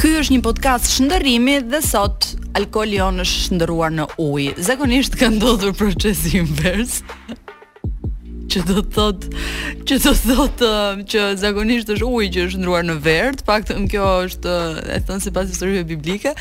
Ky është një podcast shndërrimi dhe sot alkooli jonë është shndërruar në ujë. Zakonisht ka ndodhur procesi invers. Që do të thotë, që do të thotë uh, që zakonisht është uji që është shndërruar në verë, të paktën kjo është uh, e thënë sipas historive biblike.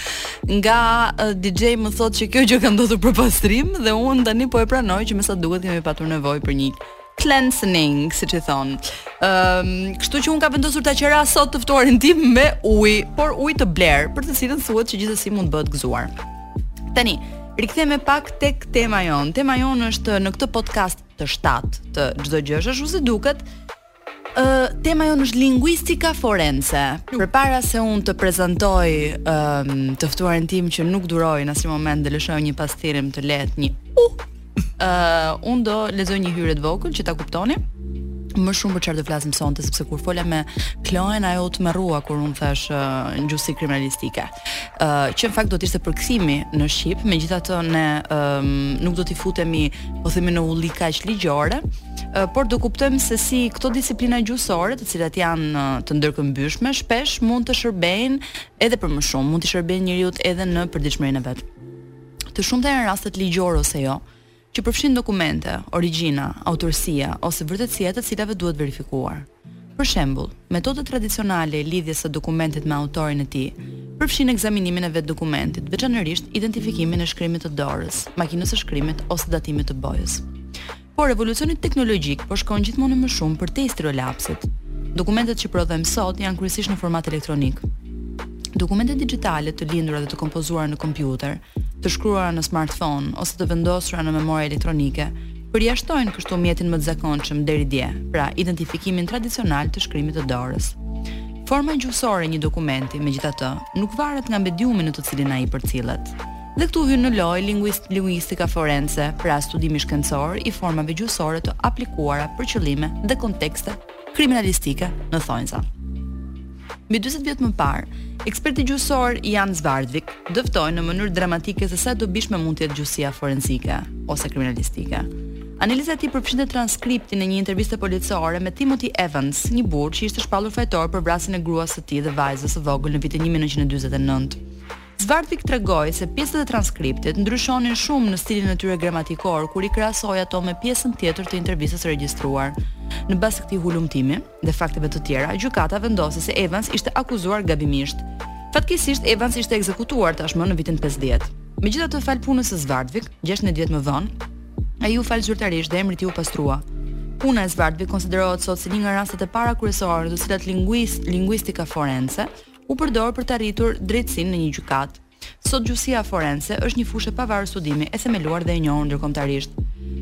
Nga uh, DJ më thotë që kjo gjë ka ndodhur për pastrim dhe unë tani po e pranoj që me sa duket kemi patur nevojë për një cleansing, siç i thonë. Ëm, ehm, um, kështu që unë kam vendosur ta qeras sot të ftuarin tim me ujë, por ujë të blerë, për të cilin thuhet që gjithsesi mund të bëhet gëzuar. Tani, rikthehemi pak tek tema jonë. Tema jonë është në këtë podcast të shtatë të Asgjë s'është si duket, uh, tema jonë është linguistika forense. Përpara se unë të prezantoj um, të ftuarin tim që nuk duroj në asnjë moment dhe lëshoj një psherëtim të lehtë, një uh, Ë, uh, unë do lexoj një hyrje të vogël që ta kuptoni më shumë për çfarë do flasim sonte sepse kur fola me Kloen ajo u tmerrua kur unë thashë uh, gjuhësi kriminalistike. Ë uh, që në fakt do të ishte përkthimi në shqip, megjithatë ne um, nuk do t'i futemi, po themi në hulli kaq ligjore, uh, por do kuptojmë se si këto disiplina gjuhësore, të cilat janë uh, të ndërkëmbyshme, shpesh mund të shërbejnë edhe për më shumë, mund të shërbejnë njeriut edhe në përditshmërinë e vet. Të shumta janë rastet ligjore ose jo, që përfshin dokumente, origjina, autorësia ose vërtetësia e të cilave duhet verifikuar. Për shembull, metoda tradicionale e lidhjes së dokumentit me autorin e tij përfshin ekzaminimin e vetë dokumentit, veçanërisht identifikimin e shkrimit të dorës, makinës së shkrimit ose datimit të bojës. Por revolucioni teknologjik po shkon gjithmonë e më shumë përtej stilolapsit. Dokumentet që prodhojmë sot janë kryesisht në format elektronik. Dokumente digjitale të lindura dhe të kompozuara në kompjuter, të shkruara në smartphone ose të vendosura në memorie elektronike, përjashtojnë kështu mjetin më të zakonshëm deri dje, pra identifikimin tradicional të shkrimit të dorës. Forma gjuhësore e një dokumenti, megjithatë, nuk varet nga mediumi në të cilin ai përcillet. Dhe këtu hyn në lojë linguist linguistika forense, pra studimi shkencor i formave gjuhësore të aplikuara për qëllime dhe kontekste kriminalistike në thonjza. Mbi 40 vjet më parë, eksperti gjuhësor Jan Svartvik dëftoi në mënyrë dramatike se sa e dobishme mund të jetë gjuhësia forenzike ose kriminalistike. Analiza e tij përfshinte transkriptin e një interviste policore me Timothy Evans, një burrë që ishte shpallur fajtor për vrasjen e gruas së tij dhe vajzës së vogël në vitin 1949. Svartvik tregoi se pjesët e transkriptit ndryshonin shumë në stilin e tyre gramatikor kur i krahasoi ato me pjesën tjetër të intervistës së regjistruar. Në bazë të këtij hulumtimi dhe fakteve të tjera, gjykata vendosi se Evans ishte akuzuar gabimisht. Fatkeqësisht Evans ishte ekzekutuar tashmë në vitin 50. Megjithatë, falë punës së Svartvik, 16 vjet më vonë, ai u fal zyrtarisht dhe emri i tij u pastrua. Puna e Svartvik konsiderohet sot si një nga rastet e para kryesore në të cilat linguist, linguistika forense u përdor për të arritur drejtësinë në një gjykatë. Sot gjuhësia forense është një fushë e pavarur studimi e themeluar dhe e njohur ndërkombëtarisht.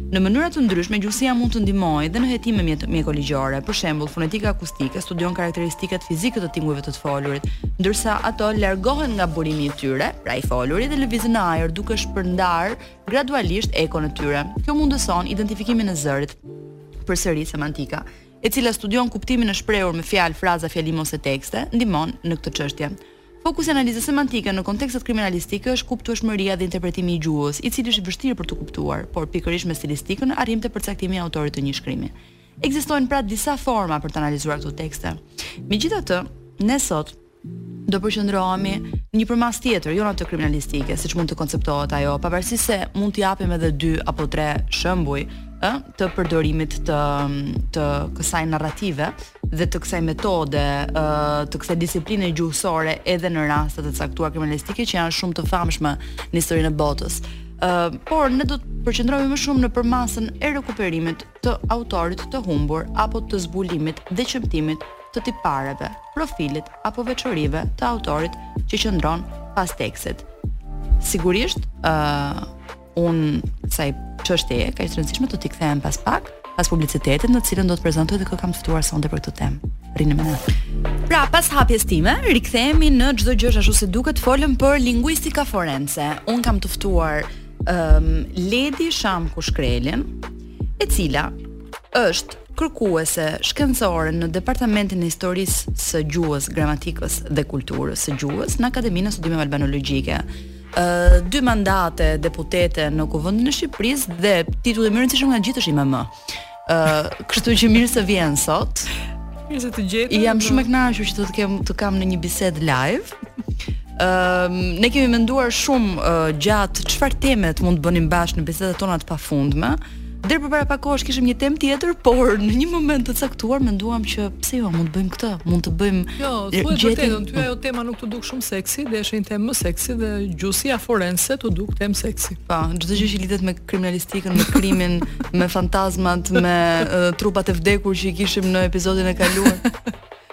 Në mënyra të ndryshme gjuhësia mund të ndihmojë dhe në hetime mjekoligjore, për shembull, fonetika akustike studion karakteristikat fizike të tingujve të të folurit, ndërsa ato largohen nga burimi i tyre, pra i foluri dhe lëvizin në ajër duke shpërndarë gradualisht ekon e tyre. Kjo mundëson identifikimin e zërit. Përsëri semantika. e cila studion kuptimin e shprehur me fjalë, fraza, fjalim ose tekste, ndihmon në këtë çështje. Fokusi i analizës semantike në kontekstet kriminalistike është kuptueshmëria dhe interpretimi i gjuhës, i cili është i vështirë për të kuptuar, por pikërisht me stilistikën arrim te përcaktimi i autorit të një shkrimi. Ekzistojnë pra disa forma për të analizuar këto tekste. Megjithatë, ne sot do përqendrohemi në një përmasë tjetër, jo në atë kriminalistike, siç mund të konceptohet ajo, pavarësisht se mund të japim edhe dy apo tre shembuj, ë, të përdorimit të të kësaj narrative dhe të kësaj metode, ë, të kësaj disipline gjuhësore edhe në raste të caktuara kriminalistike që janë shumë të famshme në historinë e botës. Ë, por ne do të përqendrohemi më shumë në përmasën e rikuperimit të autorit të humbur apo të zbulimit dhe çmtimit të tipareve, profilit apo veçorive të autorit që qëndron pas tekstit. Sigurisht, ë uh, unë kësaj çështjeje kaq të rëndësishme do t'i kthehem pas pak, pas publicitetit në të cilën do të prezantoj dhe kë kam të ftuar sonte për këtë temë. Rrini me ne. Pra, pas hapjes time, rikthehemi në S'është ashtu si duket, të folëm për linguistika forense. Unë kam të ftuar ë um, Ledi Shamku Shkrelin, e cila është kërkuese shkencore në Departamentin e Historisë së Gjuhës, Gramatikës dhe Kulturës së Gjuhës në Akademinë e Studimeve Albanologjike. Ë uh, dy mandate deputete në Kuvendin e Shqipërisë dhe titulli më i rëndësishëm nga të gjithë është ime më. Ë uh, kështu që mirë se vjen sot. Mirë se të gjeta. Jam shumë e kënaqur që të të kem të kam në një bisedë live. Ëm uh, ne kemi menduar shumë uh, gjatë çfarë temet mund të bënim bashkë në bisedat tona të pafundme. Deri për para pak kohësh kishim një temë tjetër, por në një moment të caktuar menduam që pse jo, mund të bëjmë këtë, mund të bëjmë Jo, thuaje të vërtetën, ty ajo tema nuk t'u duk shumë seksi, deshe një temë më seksi dhe gjuhësia forense t'u duk temë seksi. Po, çdo gjë që lidhet me kriminalistikën, me krimin, me fantazmat, me uh, trupat e vdekur që i kishim në episodin e kaluar.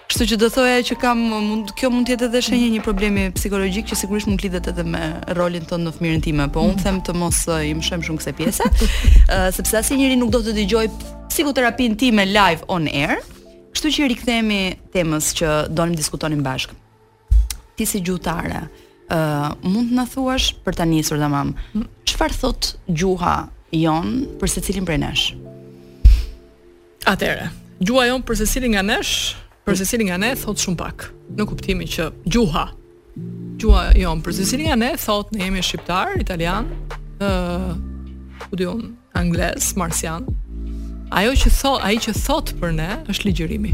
Kështu që do thoja që kam mund kjo mund të jetë edhe shenjë një problemi psikologjik që sigurisht mund të lidhet edhe me rolin tonë në fëmijërinë time, po unë mhm. them të mos i mëshojmë shumë kësaj pjese, uh, sepse asnjë njeri nuk do të dëgjojë psikoterapinë time live on air. Kështu që i rikthehemi temës që donim diskutonim bashkë. ti si gjuhëtare, ë uh, mund të na thuash për ta nisur tamam, çfarë thotë gjuha jonë për secilin prej nesh? Atëherë, gjuha jonë për secilin nga nesh, për secilin nga ne thotë shumë pak, në kuptimin që gjuha gjuha jonë për secilin nga ne thotë në jemi shqiptarë, italianë, ë uh, ku di unë, Anglezë, marsianë. Ajo që thotë, ai që thotë për ne është ligjërimi.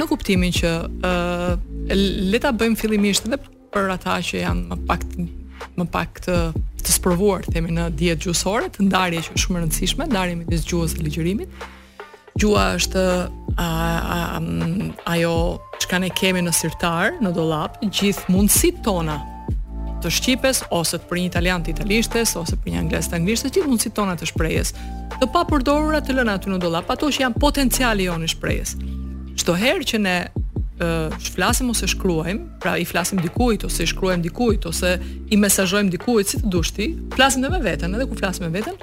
Në kuptimin që ë uh, le ta bëjmë fillimisht edhe për ata që janë më pak më pak të të sprovuar themi në dijet gjuhësore, këtë ndarje që është shumë e rëndësishme, ndarje midis gjuhës dhe ligjërimit. Gjuha është a, a, a, ajo çka ne kemi në sirtar, në dollap, gjithë mundësitë tona të shqipes, ose të për një italian të italishtes, ose për një anglez të anglishtes, gjithë mundësitë tona të shprehjes. Të papërdorura të lëna aty në dollap, ato që janë potenciali ynë i shprehjes. Çdo herë që ne flasim ose shkruajmë, pra i flasim dikujt ose i shkruajmë dikujt ose i mesazhojmë dikujt si të duash ti, flasim edhe me veten, edhe kur flasim me veten,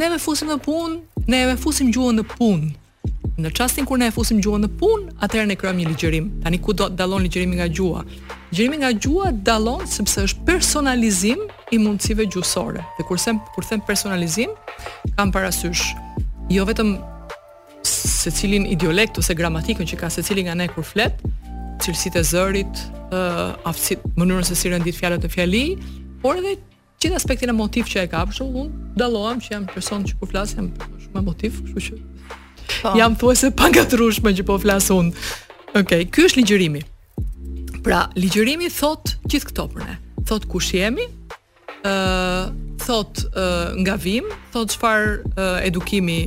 Ne e fusim në punë, ne e fusim gjuhën në punë. Në çastin kur ne e fusim gjuhën në punë, atëherë ne krijojmë një ligjërim. Tani ku do të dallon ligjërimi nga gjuha? Ligjërimi nga gjuha dallon sepse është personalizim i mundësive gjuhësore. Dhe kur them kur them personalizim, kam parasysh jo vetëm secilin idiolekt ose gramatikën që ka secili nga ne kur flet, cilësitë e zërit, ë, aftësitë, mënyrën se si rendit fjalët në fjali, por edhe Gjithë aspektin emotiv që e ka, për shembull, unë dallohem që jam person që kur po flas, jam shumë emotiv, kështu që po. jam thuajse i pangatërrueshëm që po flas unë. Ok, ky është ligjërimi. Pra, ligjërimi thotë gjithë këto për ne. Thotë kush jemi, uh, thotë uh, nga vijmë, thotë çfarë uh, edukimi,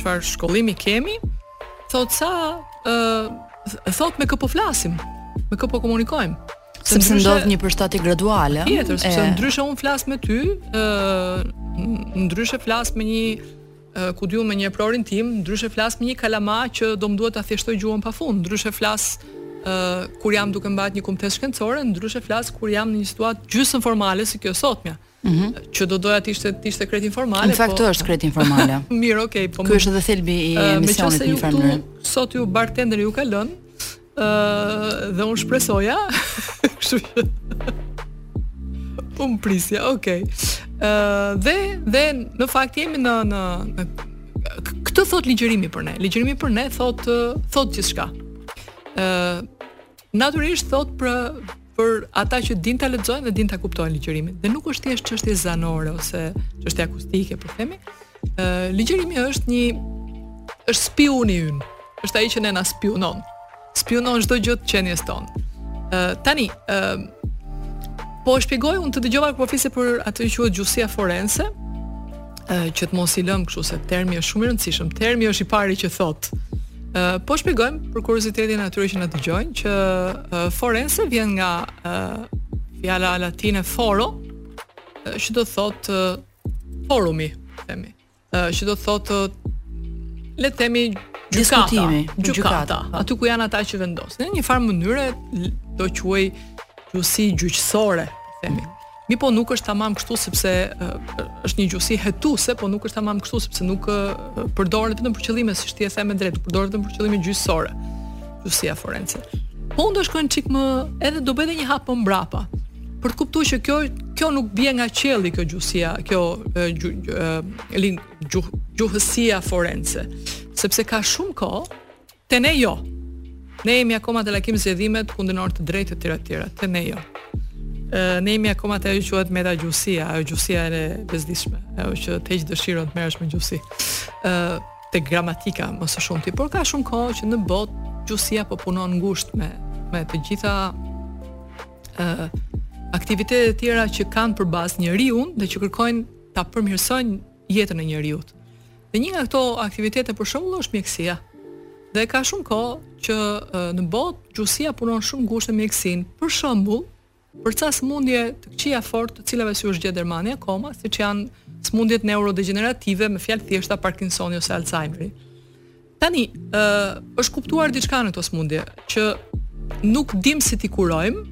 çfarë shkollimi kemi, thotë sa, uh, thotë me kë po flasim, me kë po komunikojmë. sepse ndryshe, ndodh një përshtatje graduale. Tjetër, sepse e... ndryshe unë flas me ty, ë ndryshe flas me një ku di unë me një eprorin tim, ndryshe flas me një kalama që do më duhet ta thjeshtoj gjuhën pafund, ndryshe flas ë kur jam duke mbajtur një kumtesë shkencore, ndryshe flas kur jam në një situatë gjysmë formale si kjo sotmja. Mm -hmm. Që do doja të ishte të ishte krejt informale. Në fakt po... është krejt informale. Mirë, okay, po. Ky është edhe thelbi i uh, emisionit në fakt. Meqenëse ju sot ju bartenderi ju ka lënë, ë uh, dhe un shpresoja, kështu që un prisja, okay. Ë uh, dhe dhe në fakt jemi në në, në këtë thot ligjërimi për ne. Ligjërimi për ne thot thot gjithçka. Ë uh, Natyrisht thot për për ata që din ta lexojnë dhe din ta kuptojnë ligjërimin. Dhe nuk është thjesht çështje zanore ose çështje akustike, po themi. Ë ligjërimi është një është spiuni ynë. Është ai që ne na spiunon. Spiunon çdo gjë të qenies ton. Ë tani, ë po shpjegoj unë të dëgjova kur po flisje për atë që quhet gjuhësia forense, që të mos i lëm kështu se termi është shumë i rëndësishëm. Termi është i pari që thot. Ë po shpjegojmë për kuriozitetin e atyre që na dëgjojnë që uh, forense vjen nga uh, fjala latine foro, uh, që do thot uh, forumi, themi. Ë uh, që do thot uh, le të themi gjykata, gjykata, aty ku janë ata që vendosin. Në një farë mënyre do quhej gjuhësi gjyqësore, themi. Mi po nuk është tamam kështu sepse është një gjuhësi hetuese, po nuk është tamam kështu sepse nuk përdoret vetëm për qëllime siç ti e the me drejt, përdoret vetëm për qëllime gjyqësore. Gjuhësia forense. Po unë do shkoj një çik më edhe do bëj një hap më mbrapa. Për të kuptuar që kjo kjo nuk bie nga qielli kjo gjuhësia, kjo gjuhësia forense, sepse ka shumë kohë Te ne jo. Ne jemi akoma te lakim zgjedhimet kundrinor të drejtë të tjera të tjera. Te ne jo. Ne jemi akoma te ajo që quhet metagjuhësia, ajo gjuhësia e bezdishme, ajo që të heq dëshirën të merresh me gjuhësi. Ë te gramatika më së shumti, por ka shumë kohë që në botë gjuhësia po punon ngushtë me me të gjitha ë aktivitetet e tjera që kanë për bazë njeriun dhe që kërkojnë ta përmirësojnë jetën e njeriut. Dhe një nga këto aktivitete për shembull është mjekësia. Dhe ka shumë kohë që në botë gjuhësia punon shumë ngushtë me mjekësinë. Për shembull, për ca sëmundje të këqija fort, të cilave s'u është gjetë dermani akoma, siç janë sëmundjet neurodegenerative me fjalë të thjeshta Parkinsoni ose Alzheimeri. Tani, ë është kuptuar diçka në këto smundje, që nuk dim si t'i kurojmë,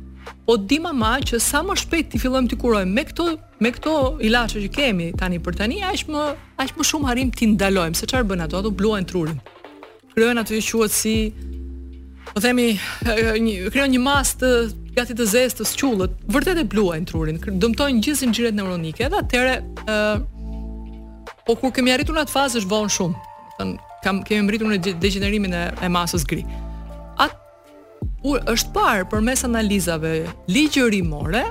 po dim ama që sa më shpejt t'i fillojmë t'i kurojmë me këto me këto ilaçe që kemi tani për tani, aq më aq më shumë arrijmë t'i ndalojmë, se çfarë bëjnë ato, ato bluajnë trurin. Krijojnë atë që quhet si po themi një krijon një masë të gati të zezë të squllët, vërtet e bluajnë trurin, dëmtojnë gjithë zinxhirët neuronike dhe atëre ë po kur kemi arritur në atë fazë është vonë shumë. thënë, kam kemi mbërritur në degjenerimin e, e masës gri. At u është parë përmes analizave ligjërimore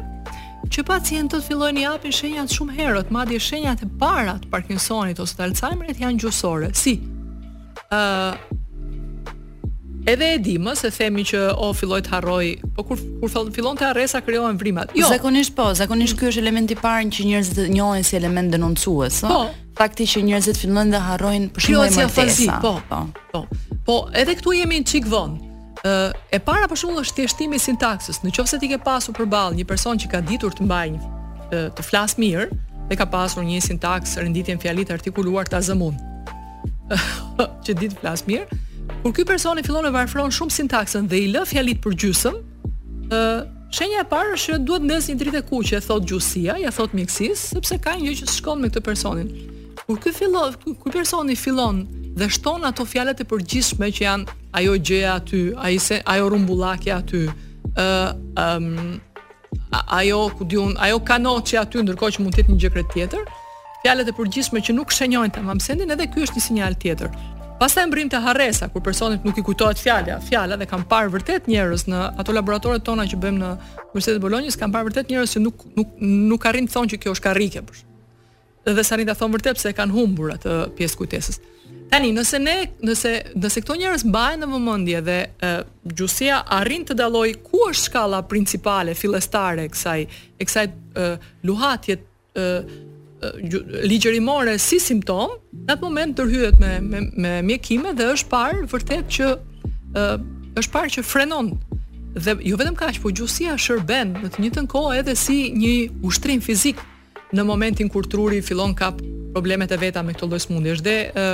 që pacientët fillojnë t'i japin shenjat shumë herët, madje shenjat e para të Parkinsonit ose të Alzheimerit janë gjuhësore, si ë uh, Edhe e dimë se themi që o oh, filloj të harroj, po kur kur fillon harresa krijohen vrimat. Jo. Zakonisht po, zakonisht ky është elementi i parë që njerëzit njohin si element denoncues, ëh. Po, Fakti që njerëzit fillojnë dhe harrojnë për shembull si afazi, po, po, po. Po, edhe këtu jemi një çik vonë. Ë, e para për shembull është thjeshtimi i sintaksës. Në qoftë se ti ke pasur përballë një person që ka ditur të mbajë një të, të flasë mirë dhe ka pasur një sintaksë, renditjen, fjalitë artikuluar ta zëmë. që di të flasë mirë. Kur ky personi fillon e varfëron shumë sintaksën dhe i lë fjalitë për gjysmë, ë, Shenja e parë është që duhet të ndezë një dritë të kuqe, e thotë gjuhësia, ia thotë mjekësisë, sepse ka një gjë që s'shkon me këtë personin. Kur ky fillo, ky personi fillon dhe shton ato fjalët e përgjithshme që janë ajo gjëja aty, ai se ajo rrumbullakja aty, ë um, ajo ku diun, ajo kanoçja aty ndërkohë që mund të jetë një gjë krejt tjetër, Fjalët e përgjithshme që nuk shenjojnë tamam sendin, edhe ky është një sinjal tjetër. Pastaj mbërrim të harresa kur personit nuk i kujtohet fjala, fjala dhe kam parë vërtet njerëz në ato laboratoret tona që bëjmë në Universitetin e Bolonjës, kam parë vërtet njerëz që nuk nuk nuk arrijnë të thonë që kjo është karrike pra dhe s'arrijnë ta thonë vërtet se kanë humbur atë pjesë të kujtesës. Tani, nëse ne, nëse nëse këto njerëz mbahen në vëmendje dhe e, gjuhësia arrin të dallojë ku është shkalla principale fillestare e kësaj e kësaj e, luhatjeje ë ligjërimore si simptomë, në atë moment ndërhyhet me me, me mjekime dhe është parë vërtet që ë është parë që frenon dhe jo vetëm kaq, po gjuhësia shërben në të njëjtën kohë edhe si një ushtrim fizik në momentin kur truri fillon kap problemet e veta me këto lloj sëmundjesh dhe ë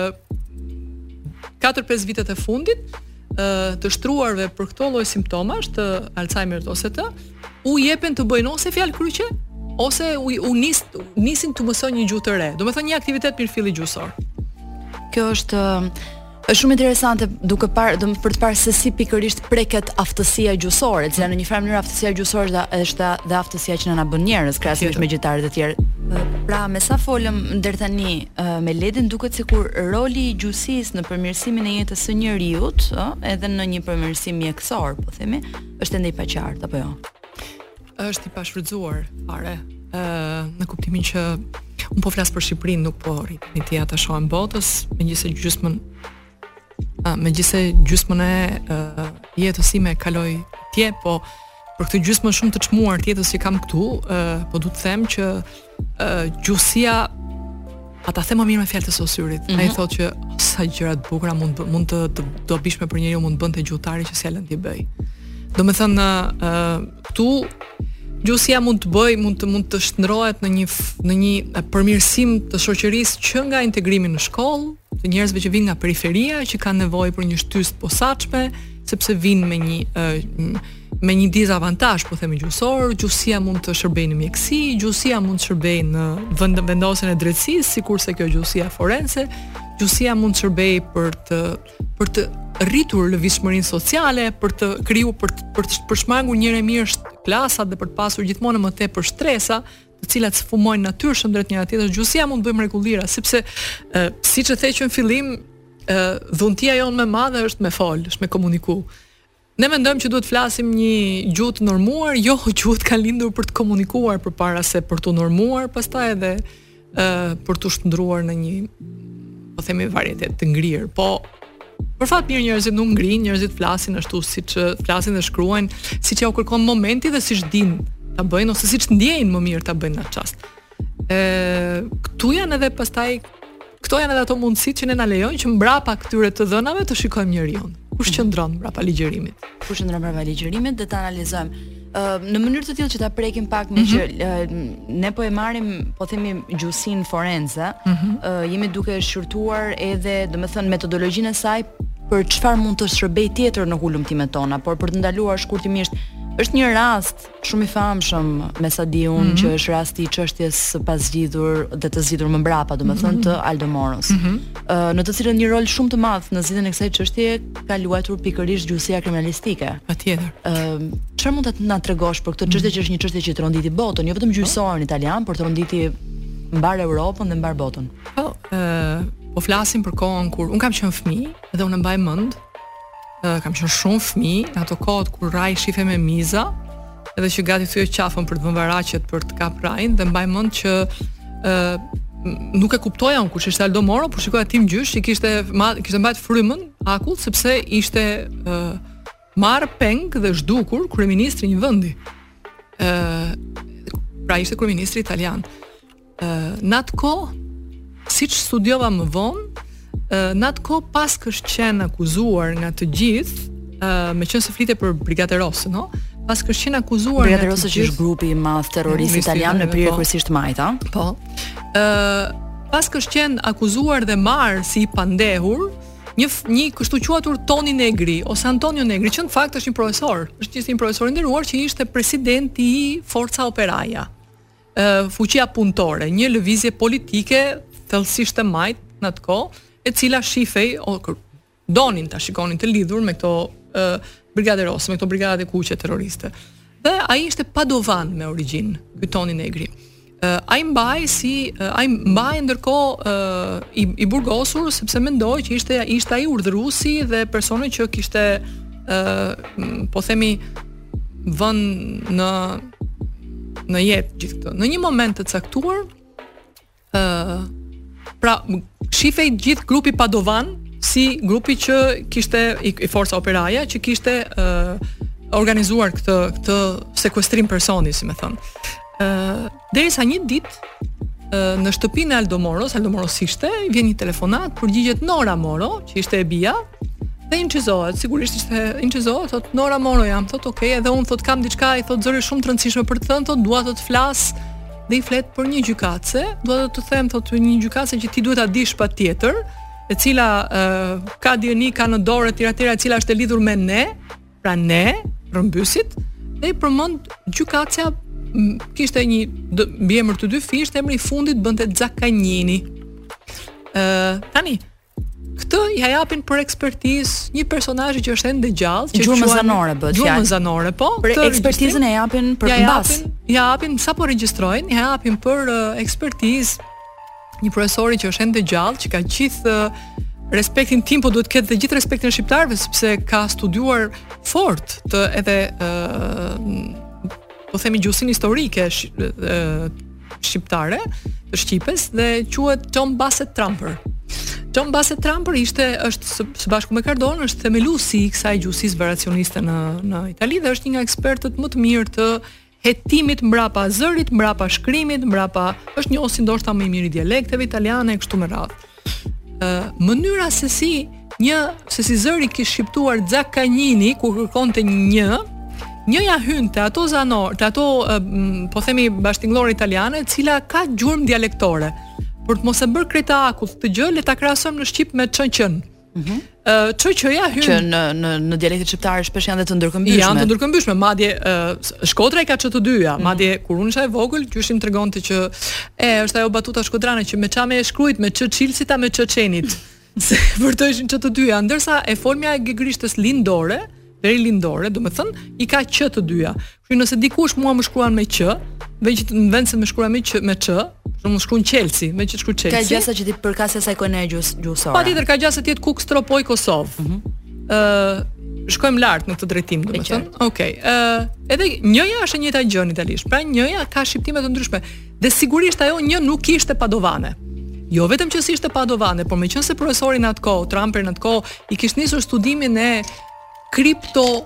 4-5 vitet e fundit ë të shtruarve për këto lloj simptomash të Alzheimerit ose të u jepen të bëjnë ose fjalëkryqe, ose u, u nis, nisin të mësojnë një gjuhë të re. Domethënë një aktivitet mirëfilli gjuhësor. Kjo është është shumë interesante duke parë do për të parë se si pikërisht preket aftësia gjuhësore, që në një farë mënyrë aftësia gjuhësore është dhe aftësia që na bën njerëz krahasimisht me gjitarët e tjerë. Pra, me sa folëm deri tani me Ledin duket sikur roli i gjuhësisë në përmirësimin e jetës së njeriu, ë, edhe në një përmirësim mjekësor, po themi, Është ende i paqartë apo jo? Është i pashfrytëzuar fare. Ë në kuptimin që unë po flas për Shqipërinë, nuk po rri t'them atje, ata e shohin botës, megjithëse gjysmën ë megjithëse gjysmën e uh, jetës sime e kaloj atje, po për këtë gjysmë shumë të çmuar të jetës që kam këtu, ë uh, po dua të them që gjuhësia a ta them më mirë me fjalët e Sosyrit. Mm -hmm. Ai mhm. thotë që sa gjëra të bukura mund mund të të dobishme për njeriun mund të bënte gjuhëtari që s'ia lën ti bëj. Domethënë ë këtu gjuhësia mund të bëjë, mund të mund të shndërrohet në një në një përmirësim të shoqërisë që nga integrimi në shkollë, të njerëzve që vijnë nga periferia që kanë nevojë për një shtysë të posaçme, sepse vijnë me një me një dizavantazh, po themi gjuhësor, gjuhësia mund të shërbejë në mjekësi, gjuhësia mund të shërbejë në vend vendosjen e drejtësisë, sikurse kjo gjuhësia forense, gjuhësia mund të shërbejë për të për të rritur lëvizshmërinë sociale, për të krijuar për të, për të shmangur një herë e mirë klasat dhe për të pasur gjithmonë më tepër shtresa, të cilat sfumojnë natyrshëm drejt njëra tjetrës. Gjuhësia mund të bëjë mrekullira, sepse siç e the që në fillim, dhuntia jonë më e madhe është me fol, është me komuniku Ne mendojmë që duhet të flasim një gjuhë të normuar, jo gjuhët kanë lindur për të komunikuar përpara se për t'u normuar, pastaj edhe ë uh, për t'u shndërruar në një po themi varietet të ngrirë. Po për fat mirë njerëzit nuk ngrijnë, njerëzit flasin ashtu siç flasin dhe shkruajnë, siç ua kërkon momenti dhe siç dinë ta bëjnë ose siç ndjejnë më mirë ta bëjnë në atë çast. Ë këtu janë edhe pastaj Këto janë edhe ato mundësitë që ne na lejojnë që mbrapa këtyre të dhënave të shikojmë njeriun. Kush mhm. qëndron mbrapa ligjërimit? Kush qëndron mbrapa ligjërimit dhe ta analizojmë në mënyrë të tillë që ta prekim pak mm -hmm. meqë ne po e marrim, po themi gjuhësinë forense, mm -hmm. jemi duke shqyrtuar edhe, domethënë metodologjinë e saj për çfarë mund të shërbejë tjetër në hulumtimet tona, por për të ndaluar shkurtimisht është një rast shumë i famshëm me sa di unë mm -hmm. që është rasti i çështjes së pazgjidhur dhe të zgjidhur më mbrapa, domethënë mm -hmm. të Aldo Moros. Mm -hmm. uh, në të cilën një rol shumë të madh në zgjidhjen e kësaj çështjeje ka luajtur pikërisht gjuhësia kriminalistike. Patjetër. Ëm, uh, çfarë mund të na tregosh për këtë çështje mm -hmm. që është një çështje që tronditi botën, jo vetëm gjyqësorin italian, por tronditi mbarë Europën dhe mbarë botën. Po, ë, uh, po flasim për kohën kur unë kam qenë fëmijë dhe unë mbaj mend kam qenë shumë fëmijë, në ato kohët kur RAI shihej me miza, edhe që gati thyeje qafën për të vënë varaqet për të kap RAI-n dhe mbaj mend që ë nuk e kuptoja unë kush ishte Aldo Moro, por shikoja tim gjysh që kishte ma, kishte mbajt frymën akull sepse ishte ë marrë peng dhe zhdukur kryeministri i një vendi. ë pra ishte kryeministri italian. Në atë kohë, siç studiova më vonë, në atë kohë paskësh qenë akuzuar nga të gjithë, meqenëse flite për Brigate Rosse, no? Paskësh qenë akuzuar nga të gjithë... Brigate Rosse që është grupi ma terrorist italian me prirje po. kryesisht të majta. Po. Paskësh qenë akuzuar dhe marrë si i pandehur, një një i ashtuquajtur Toni Negri ose Antonio Negri, që në fakt është një profesor, është një profesor i nderuar që ishte presidenti i Forza Operaia. fuqia punëtore, një lëvizje politike thellësisht e majtë në atë kohë, e cila shifej o, donin ta shikonin të lidhur me këto Brigate Rosse, me këto brigadat e kuqe terroriste. Dhe ai ishte padovan me origjinë, ky Toni Negri. Uh, ai mbahej si uh, ai mbahej ndërkohë uh, i, i burgosur sepse mendohej që ishte ishte ai urdhëruesi dhe personi që kishte uh, po themi vënë në në jetë gjithë këto. Në një moment të caktuar, ë uh, pra shifej gjithë grupi Padovan si grupi që kishte i, i Forza Operaia që kishte ë uh, organizuar këtë këtë sekuestrim personi, si me thënë. ë uh, Derisa një ditë në shtëpinë e Aldo Moros, Aldo Moros ishte, vjen një telefonatë, përgjigjet Nora Moro, që ishte e bija, dhe inçizohet, sigurisht ishte inçizohet, thot Nora Moro jam, thot ok, edhe un thot kam diçka, i thot zëri shumë të rëndësishme për të thënë, thot dua të të flas dhe i flet për një gjykatëse, dua të të them thot një gjykatëse që ti duhet ta dish patjetër, e cila uh, ka dijeni, ka në dorë etj etj, e cila është e lidhur me ne, pra ne rrëmbyesit dhe i përmend gjykatësja kishte një mbiemër të dyfishtë emri i fundit bënte Zakanjini. Ë uh, tani këtë ja japin për ekspertizë një personazhi që është ende gjallë, që gjurmë zanore bëhet. Gjurmë zanore, po. Për ekspertizën e japin për ja mbas. Ja japin, ja japin sapo regjistrojnë, ja japin për uh, ekspertizë një profesori që është ende gjallë, që ka gjithë respektin tim, po duhet të ketë dhe gjithë respektin e shqiptarëve sepse ka studiuar fort edhe ë po themi gjuhësinë historike sh, e, shqiptare të shqipes dhe quhet John Bassett Trumper. John Bassett Trumper ishte është së, së bashku me Cardona është themeluesi i kësaj gjuhësisë variacioniste në në Itali dhe është një nga ekspertët më të mirë të hetimit mbrapa zërit, mbrapa shkrimit, mbrapa është njohësi ndoshta më i mirë i dialekteve italiane e kështu me radhë. Ë mënyra se si një se si zëri kish shqiptuar Zakanjini ku kërkonte një një, nj-ja hyn te ato zanor, te ato po themi bashkëtingëllore italiane, e cila ka gjurmë dialektore. Për të mos e bërë krejt të akut këtë gjë, le ta krahasojmë në shqip me ç-në Mhm. Ë ç, q-ja hyn që në në në dialektin shqiptar shpesh janë dhe të ndërkëmbyshme. Janë të ndërkëmbyshme, madje ë Shkodra i ka ç të dyja, mm -hmm. madje kur unë isha e vogël, gjyshi më tregonte që e është ajo batuta shkodrane që me ça me e shkrujt me ç çilsit a me ç çenit. Se për të ishin ç të dyja, ndërsa e folmja e gegrishtes lindore, verilindore, domethënë, i ka q të dyja. Nëse dikush mua më shkruan me q, dhe që në vend se më shkruan me q, me ç, do më shkruan Çelsi, me q shkruan Qelsi. Ka gjasa që ti përkasësh asaj zonë gjuhës gjuhësore. Patjetër ka gjasa ti Kukës Tropojë Kosovë. Ëh, mm -hmm. shkojmë lart në këtë drejtim, domethënë. Okej. Okay. Ëh, edhe nj-ja është e njëjta gjë në italisht. Pra nj-ja ka shqiptime të ndryshme. Dhe sigurisht ajo nj nuk ishte padovane. Jo vetëm që s'ishte padovane, por meqenëse profesori në atë kohë, Trumper në atë kohë, i kish nisur studimin e kripto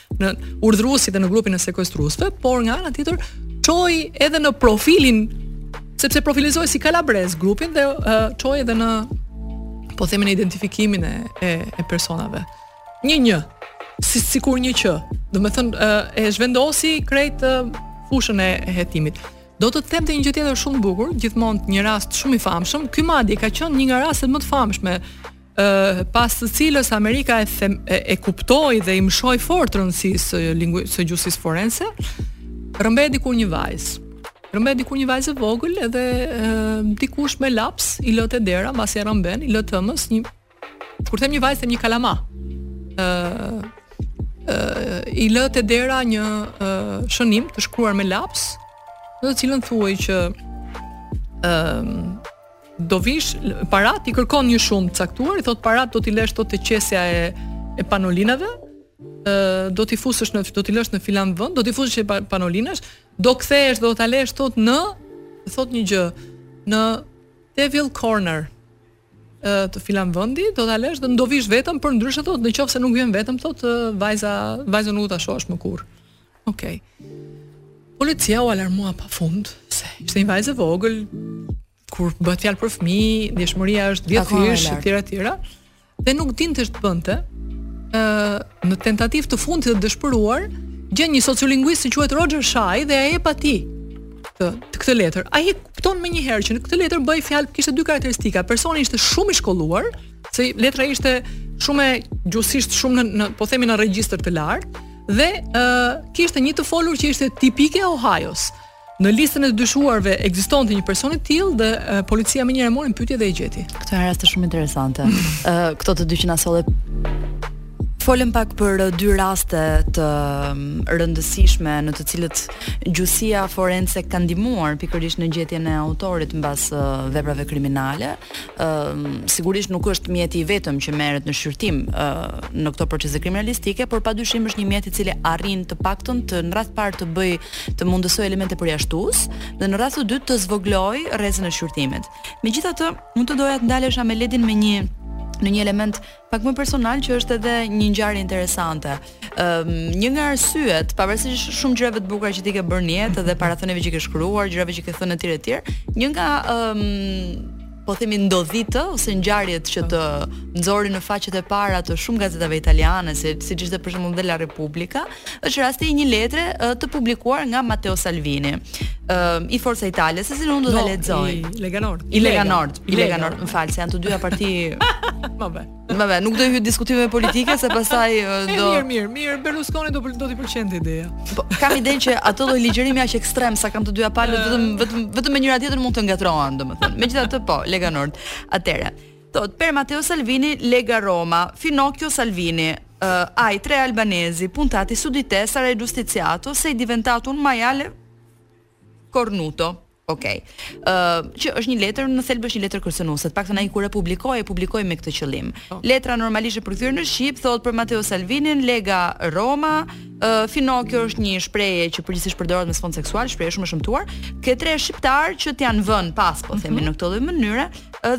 në urdhëruesit dhe në grupin e sekuestruesve, por nga ana tjetër çoi edhe në profilin sepse profilizoi si kalabrez grupin dhe uh, çoi edhe në po themi në identifikimin e e, e personave. Një një si sikur një që, domethënë uh, e zhvendosi krejt uh, fushën e, e hetimit. Do të them dhe një gjë tjetër shumë të bukur, gjithmonë një rast shumë i famshëm. Ky madje ka qenë një nga rastet më të famshme pas të cilës Amerika e them, e, e kuptoi dhe i mshoi fort rëndësisë së linguisë së gjuhësisë forense, rrëmbehet diku një vajzë. Rrëmbehet diku një vajzë e vogël edhe e, dikush me laps i lë te dera, mbasi e rrëmben, i lë t'ëmës një kur them një vajzë them një kalama. ë ë i lë te dera një ë shënim të shkruar me laps, në të cilën thuhej që ë Do vish parat i kërkon një shumë të caktuar, i thotë parat do t'i lësh thotë te qesja e e panolinave, ë do t'i fusësh në do t'i lësh në filan vend, do t'i fusësh e panolinash, do kthehesh do ta lësh thotë në thotë një gjë në Devil Corner ë te filan vendi, do ta lësh do vish vetëm përndryshe thotë në qoftë se nuk vjen vetëm thotë vajza vajzën nuk do ta shohësh më kurrë. Okej. Policia u alarmua pa fund se ishte një vajzë e vogël kur bëhet fjalë për fëmijë, ndjeshmëria është 10 fish Akoma e lartë. etj etj. Dhe nuk dinte ç'të bënte. Ë në tentativë të fundit të dëshpëruar, gjen një sociolinguist që quhet Roger Shuy dhe ai e pati të, të këtë letër. Ai e kupton menjëherë që në këtë letër bëhej fjalë kishte dy karakteristika. Personi ishte shumë i shkolluar, Se letra ishte shumë e gjuhësisht shumë në, në po themi në regjistër të lartë dhe ë uh, kishte një të folur që ishte tipike e Ohajos. Në listën e të dyshuarve ekzistonte një person i tillë dhe uh, policia menjëherë e mori në pyetje dhe e gjeti. Këto janë raste shumë interesante. Ë uh, këto të dy që na solle Folëm pak për uh, dy raste të um, rëndësishme në të cilët gjuhësia forense ka ndihmuar pikërisht në gjetjen e autorit mbas uh, veprave kriminale. ë sigurisht nuk është mjeti i vetëm që merret në shqyrtim ë në këto procese kriminalistike, por padyshim është një mjet i cili arrin të paktën të në radhë të parë të bëjë të mundësojë elemente përjashtues dhe në radhë të dytë të zvogëlojë rrezen e shqyrtimit. Megjithatë, unë do doja të ndalesha me Ledin me një në një element pak më personal që është edhe një ngjarje interesante. Ëm um, një nga arsyet, pavarësisht shumë gjërave të bukura që ti ke bërë në jetë dhe parathënieve që ke shkruar, gjërave që ke thënë etj etj, një nga ëm um, po themi ndodhitë ose ngjarjet që të nxorën në faqet e para të shumë gazetave italiane, si siç ishte për shembull dhe La Repubblica, Është rasti i një letre të publikuar nga Matteo Salvini, i Forza Italia, se si unë do ta lexoj. I Lega Nord. I Lega Nord. I Lega Nord. Më fal, se janë të dyja parti. Më mirë. Më mirë, nuk do të hyj në diskutime politike se pastaj do Mirë, mirë, mirë, Berlusconi do do t'i pëlqente ideja. Po, kam idenë që ato lloj ligjërimi aq ekstrem sa kanë të dyja palët vetëm vetëm vetëm me njëra tjetrën mund të ngatrohen, domethënë. Megjithatë po, Lega Nord. Atëre. Thotë, per Matteo Salvini, Lega Roma, Finocchio Salvini, ë, hai tre albanesi, puntati su di te, sarai giustiziato, sei diventato un maiale cornuto. Ok. Ë, uh, që është një letër në thelb është një letër kërcënuese. Të paktën ai kur e publikoi, e publikoi me këtë qëllim. Po. Letra normalisht e përkthyer në shqip thotë për Matteo Salvinin, Lega Roma, ë uh, Finocchio është një shprehje që përgjithsisht përdoret me sfond seksual, shprehje shumë e shëmtuar. Ke tre shqiptar që të janë vënë pas, po themi mm -hmm. në këtë lloj mënyre,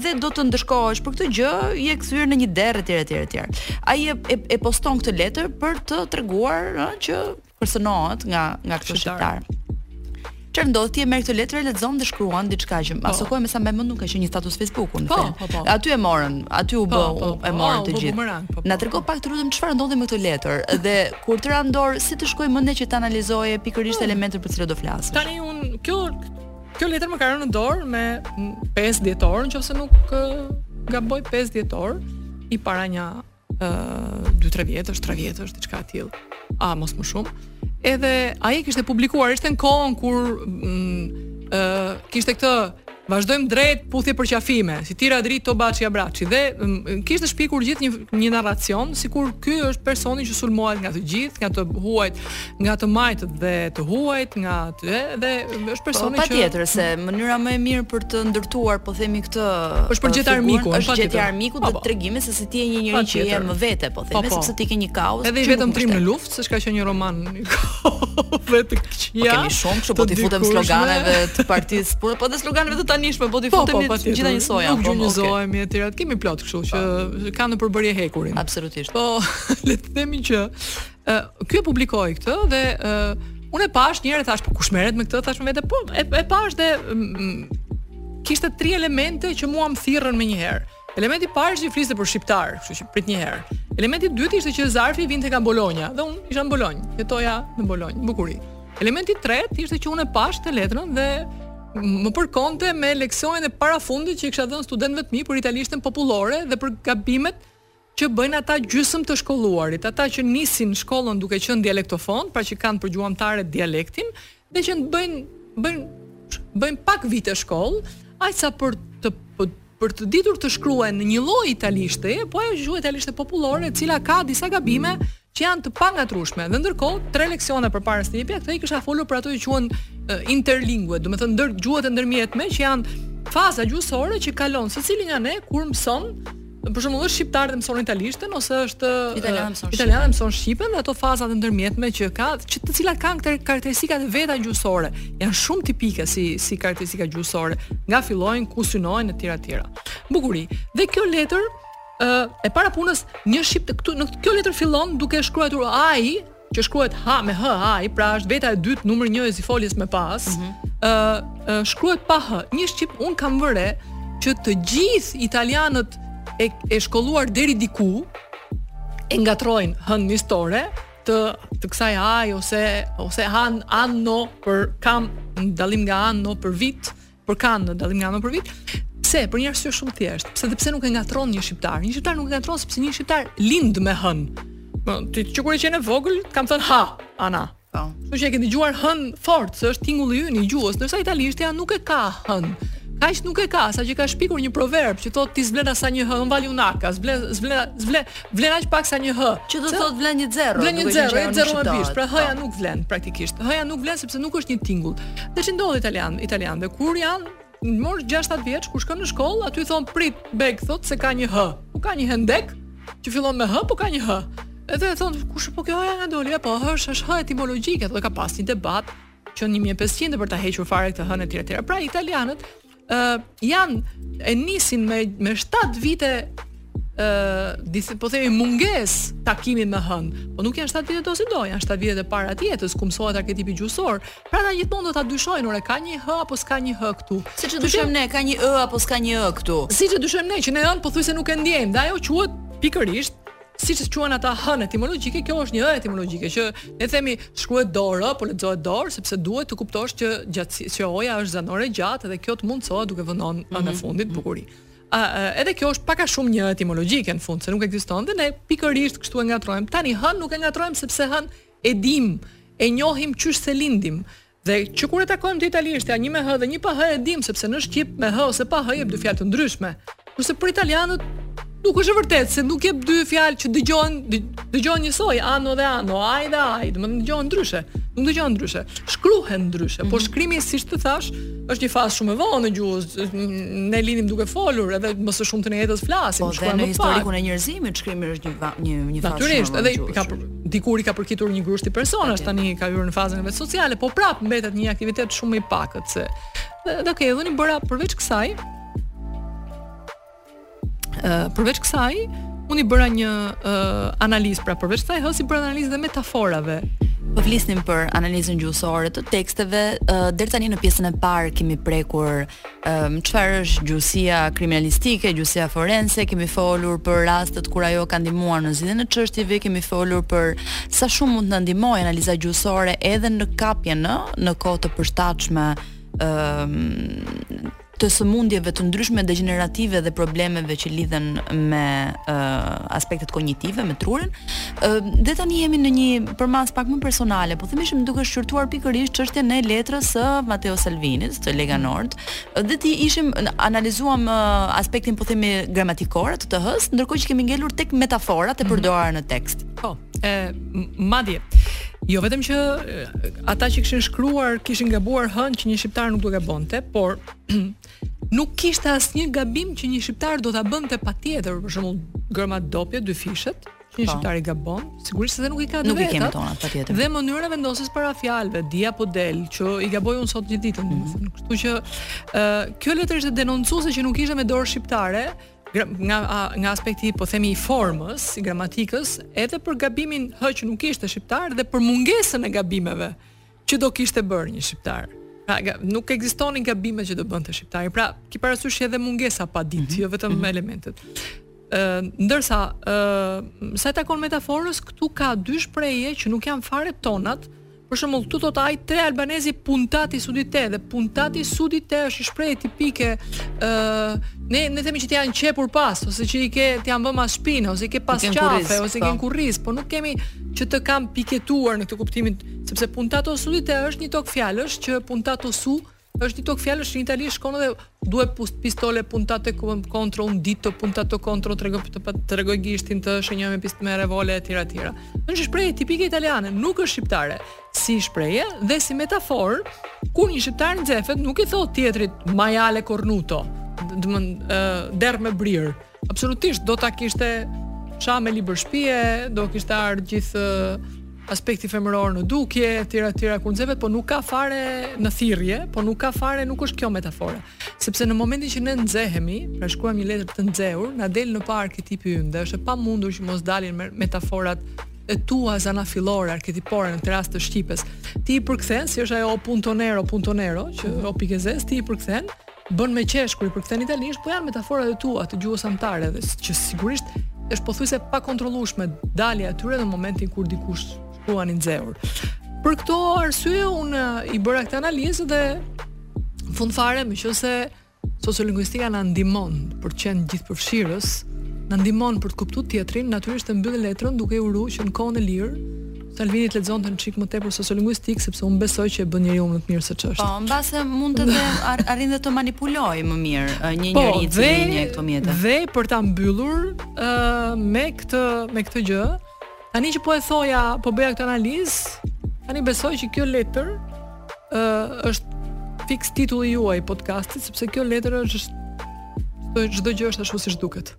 dhe do të ndëshkohesh për këtë gjë, je kthyer në një derr etj etj etj. Ai e, e, e poston këtë letër për të treguar ë, që kërcënohet nga nga këto shqiptar. Çfarë ndodh, ti e merr këtë letër, e lexon dhe shkruan diçka që po. asokoj me sa më kujtohet ka qenë një status Facebooku, më po, thënë. Po, po, po. Aty e morën, aty u po, bë, po, po, e morën të gjithë. Po, po, Na trego pak të lutem çfarë ndodhi me këtë letër dhe kur të ra në dorë, si të shkoi mendja që ta analizoje pikërisht elementet për të cilët do flasësh. Tani un kjo Kjo letër më ka rënë në dorë me 5 dhjetor, nëse nuk gaboj 5 dhjetor i para nja ë 2-3 vjetësh, 3 vjetësh, diçka e tillë. A mos më shumë. Edhe ai kishte publikuar, ishte në kohën kur ë mm, kishte këtë Vazhdojmë drejt puthje përqafime, si tira dritto baci e abbracci dhe mm, kishte shpikur gjithë një një narracion sikur ky është personi që sulmohet nga të gjithë, nga të huajt, nga të majtët dhe të huajt, nga ata dhe është po, personi po, që patjetër se mënyra më e mirë për të ndërtuar po themi këtë është për gjetë armikun, është gjetja e armikut dhe tregimi se si ti je një njeri që je më vete po themi po, po. sepse ti ke një kauzë edhe i vetëm trim në luftë siç ka qenë një roman dhe të këqija po kemi shumë kështu po t'i futemi sloganeve të partisë por po dhe sloganeve të tanishme po t'i futemi, të gjitha njësoj apo nuk gjunjëzohemi etj kemi plot kështu që kanë në përbërje hekurin absolutisht po le të themi që Ë, ky e publikoi këtë dhe ë unë e pash një herë thash po kush merret me këtë thash me vete po e, e pash dhe kishte tri elemente që mua më thirrën më një herë. Elementi i parë ishte që fliste për shqiptar, kështu që prit një herë. Elementi i dytë ishte që zarfi vinte nga Bologna dhe unë isha në Bolognë, jetoja në Bolognë, bukur. Elementi i tretë ishte që unë e pash letrën dhe më përkonte me leksionin e parafundit që i kisha dhënë studentëve të mi për italishten popullore dhe për gabimet që bëjnë ata gjysëm të shkolluarit, ata që nisin shkollën duke qenë dialektofonë, pra që kanë për gjuhë amtare dialektin dhe që bëjnë bëjnë bëjnë pak vite shkollë, aq sa për të për të ditur të shkruajnë një lloj italishte, po ajo që quhet italishte popullore, e cila ka disa gabime, që janë të pangatërrueshme dhe ndërkohë tre leksione përpara se të jepja këtë i kisha folur për ato që quhen interlingue, domethënë ndërgjuhët e ndërmjetme që janë faza gjuhësore që kalon secili nga ne kur mëson për shembull është shqiptar dhe mëson italishten ose është italian dhe mëson shqipen dhe ato faza të ndërmjetme që ka, që të cilat kanë këto karakteristika të veta gjuhësore, janë shumë tipike si si karakteristika gjuhësore, nga fillojnë ku synojnë etj etj. Bukuri. Dhe kjo letër ë e para e punës një shqip të këtu në kjo letër fillon duke shkruar ai që shkruhet ha me H hai pra është veta e dytë numri njëjës i foljes me pas ë mm -hmm. uh, uh, shkruhet pa H një shqip unë kam vënë re që të gjithë italianët e, e shkolluar deri diku e ngatërrojnë h-në nistore të të kësaj hai ose ose hanno për kanë në dallim nga anno për vit Për kanë në dallim nga anno për vit. Pse? Për një arsye shumë të thjeshtë. Pse dhe pse nuk e ngatërron një shqiptar? Një shqiptar nuk e ngatërron sepse një shqiptar lind me h-në. Po, ti që kur ke qenë e vogël, të kanë thënë ha, ana. Po. Kështu që e ke dëgjuar h-në fort, se është tingulli ynë i gjuhës, ndërsa italishtja nuk e ka h-në. Kaq nuk e ka, sa që ka shpikur një proverb që thotë ti s'vlen sa një h, vali un'acca, s'vlen s'vlen s'vlen vlen aq pak sa një h. Që do të thotë vlen një zero, vlen një zero, një zero me bisht. Pra h-ja po. nuk vlen praktikisht. H-ja nuk vlen sepse nuk është një tingull. Dhe ç'i ndodh italian, italianëve kur janë mor 6-7 vjeç kur shkon në shkollë, aty thonë prit pak thotë se ka një h. Ku ka një hendek që fillon me h, po ka një h. Edhe e thonë kush po kjo h-ja nga doli, apo h është h etimologjike, thotë ka pas një debat që 1500 për ta hequr fare këtë h-në etj etj. Pra italianët ë uh, janë e nisin me me 7 vite disi po themi mungesë takimi me h-në. Po nuk janë 7 vite dosido, janë 7 vite të para të jetës ku mësohet arketipi gjuhësor. Pra ata gjithmonë do ta dyshojnë, ore ka një h apo s'ka një h këtu. Siç e dyshojmë ne, ka një ë apo s'ka një ë këtu. Siç e dyshojmë ne që ne ë-në pothuajse nuk e ndjejmë, dhe ajo quhet pikërisht siç e quajnë ata h-në etimologjike, kjo është një ë etimologjike që ne themi shkruhet dorë, po lexohet dor sepse duhet të kuptosh që gjatësi që o-ja është zanore e gjatë dhe kjo të mundësohet duke vënë mm -hmm. ë-në mhm. e fundit mhm. bukuri. A, edhe kjo është pak a shumë një ë etimologjike në fund, se nuk ekziston dhe ne pikërisht kështu e ngatërrojmë. Tani h-në nuk e ngatërrojmë sepse h-në e dimë, e njohim qysh se lindim. Dhe që kur e takojmë te italishtja një me h dhe një pa h e dimë sepse në shqip me h ose pa h jep dy fjalë të ndryshme. Kurse për italianët nuk është e vërtetë se nuk jep dy fjalë që dëgjohen dëgjohen njësoj, anno dhe hanno, ai dhe hai, do të thonë dëgjohen ndryshe. Nuk dëgjohen ndryshe. Shkruhen ndryshe, mm -hmm. por mhm. shkrimi siç të thashë, është një fazë shumë e vonë në gjuhë. Ne lindim duke folur, edhe më së shumti në jetë flasim, po, shkruajmë pak. Po, në historikun e njerëzimit shkrimi është një një një fazë. Natyrisht, edhe ka dikur i ka përkitur një grushti personash, tani ka hyrë në fazën e vet sociale, po prap mbetet një aktivitet shumë më i pakët se. Dhe, dhe okay, dhe unë i bëra përveç kësaj. Ë, uh, përveç kësaj, unë i bëra një uh, analizë, pra përveç kësaj h-së i bëra analizë dhe metaforave. Po flisnim për analizën gjuhësore të teksteve, uh, deri tani në pjesën e parë kemi prekur um, çfarë është gjuhësia kriminalistike, gjuhësia forense, kemi folur për rastet kur ajo ka ndihmuar në zgjidhjen e çështjeve, kemi folur për sa shumë mund të na ndihmojë analiza gjuhësore edhe në kapjen në në kohë të përshtatshme um, të sëmundjeve të ndryshme degjenerative dhe problemeve që lidhen me uh, aspektet kognitive, me trurin. dhe tani jemi në një përmasë pak më personale, po themi ishim duke shqyrtuar pikërisht çështjen e letrës së Matteo Salvinit të Lega mm. Nord, dhe ti ishim analizuam uh, aspektin po themi gramatikor të të h-së, ndërkohë që kemi ngelur tek metaforat e mhm. përdorura në tekst. Po, e madje Jo vetëm që ata që kishin shkruar kishin gabuar h-në që një shqiptar nuk do ta gabonte, por nuk kishte asnjë gabim që një shqiptar do ta bënte patjetër, për shembull, germat dopje dyfishet, Një shqiptar i gabon, sigurisht sepse nuk i ka të vetat. Nuk i kemi tona, patjetër. Dhe mënyra e vendosjes së parafjalëve, di apo del, që i gaboj unë sot gjithë ditën, mm -hmm. kështu që ë uh, kjo letër ishte denoncuese që nuk ishte me dorë shqiptare, nga nga aspekti po themi i formës, i gramatikës, edhe për gabimin H që nuk ishte shqiptar dhe për mungesën e gabimeve. Që do kishte bërë një shqiptar. Pra, nuk ekzistonin gabimet që do bënte shqiptari. Pra, ki parasysh edhe mungesa padit, mm -hmm. jo vetëm mm -hmm. elementet. Ë, ndërsa, ë, sa i takon metaforës, këtu ka dy shprehje që nuk janë fare tonat, Për shembull, këtu thotë ai tre albanesi puntati su di te dhe puntati su di te është një shprehje tipike ë uh, ne ne themi që t'i janë qepur pas ose që i ke t'i janë vënë mbas shpine ose i ke pas qafe ose i ke po. kurriz, po nuk kemi që të kam piketuar në këtë kuptimin Sepse puntato su di te është një togfjalësh që puntato su është një togfjalësh në italisht që thuhet pistole puntate contro un dito puntato contro trego të trego gishtin të shenjoj me pistoletë me revole etj etj. Është një shprehje tipike italiane, nuk është shqiptare. Si shprehje dhe si metaforë, kur një shqiptar nxehet nuk i thotë tjetrit maiale cornuto, domethënë derr me brirë. Absolutisht, do ta kishte ça me lypsh pije, do kishte ardhur gjithë aspekti femëror në dukje, etj etj kur nxevet, po nuk ka fare në thirrje, po nuk ka fare, nuk është kjo metaforë. Sepse në momentin që ne nxehemi, pra shkruajmë një letër të nxehur, na del në pah arketipi ynë dhe është e pamundur që mos dalin metaforat e tua zanafillore arketipore në të rast të shqipes. Ti i përkthen si është ajo puntonero puntonero që o pikëzes ti i përkthen Bën me qesh kur i përkthen italisht, po janë metaforat e tua të gjuhës amtare dhe që sigurisht është pothuajse e pakontrollueshme dalja e tyre në momentin kur dikush shkruan i nxehur. Për këto arsye unë i bëra këtë analizë dhe në fund fare meqenëse sociolinguistika na ndihmon për të qenë gjithëpërfshirës, na ndihmon për të kuptuar tjetrin, natyrisht e mbylla letrën duke i uruar që në kohën e lirë Salvinit të lexonte një çik më tepër sociolinguistikë sepse unë besoj që e bën njeriu më të mirë se ç'është. Po, mbase mund edhe arrin dhe të manipulojë më mirë një po, njeri i cili njeh këto mjete. Dhe për ta mbyllur ë uh, me këtë me këtë gjë, tani që po e thoja, po bëja këtë analizë, tani besoj që kjo letër ë uh, është fiks titulli i juaj i podcastit sepse kjo letër është çdo gjë është ashtu siç duket.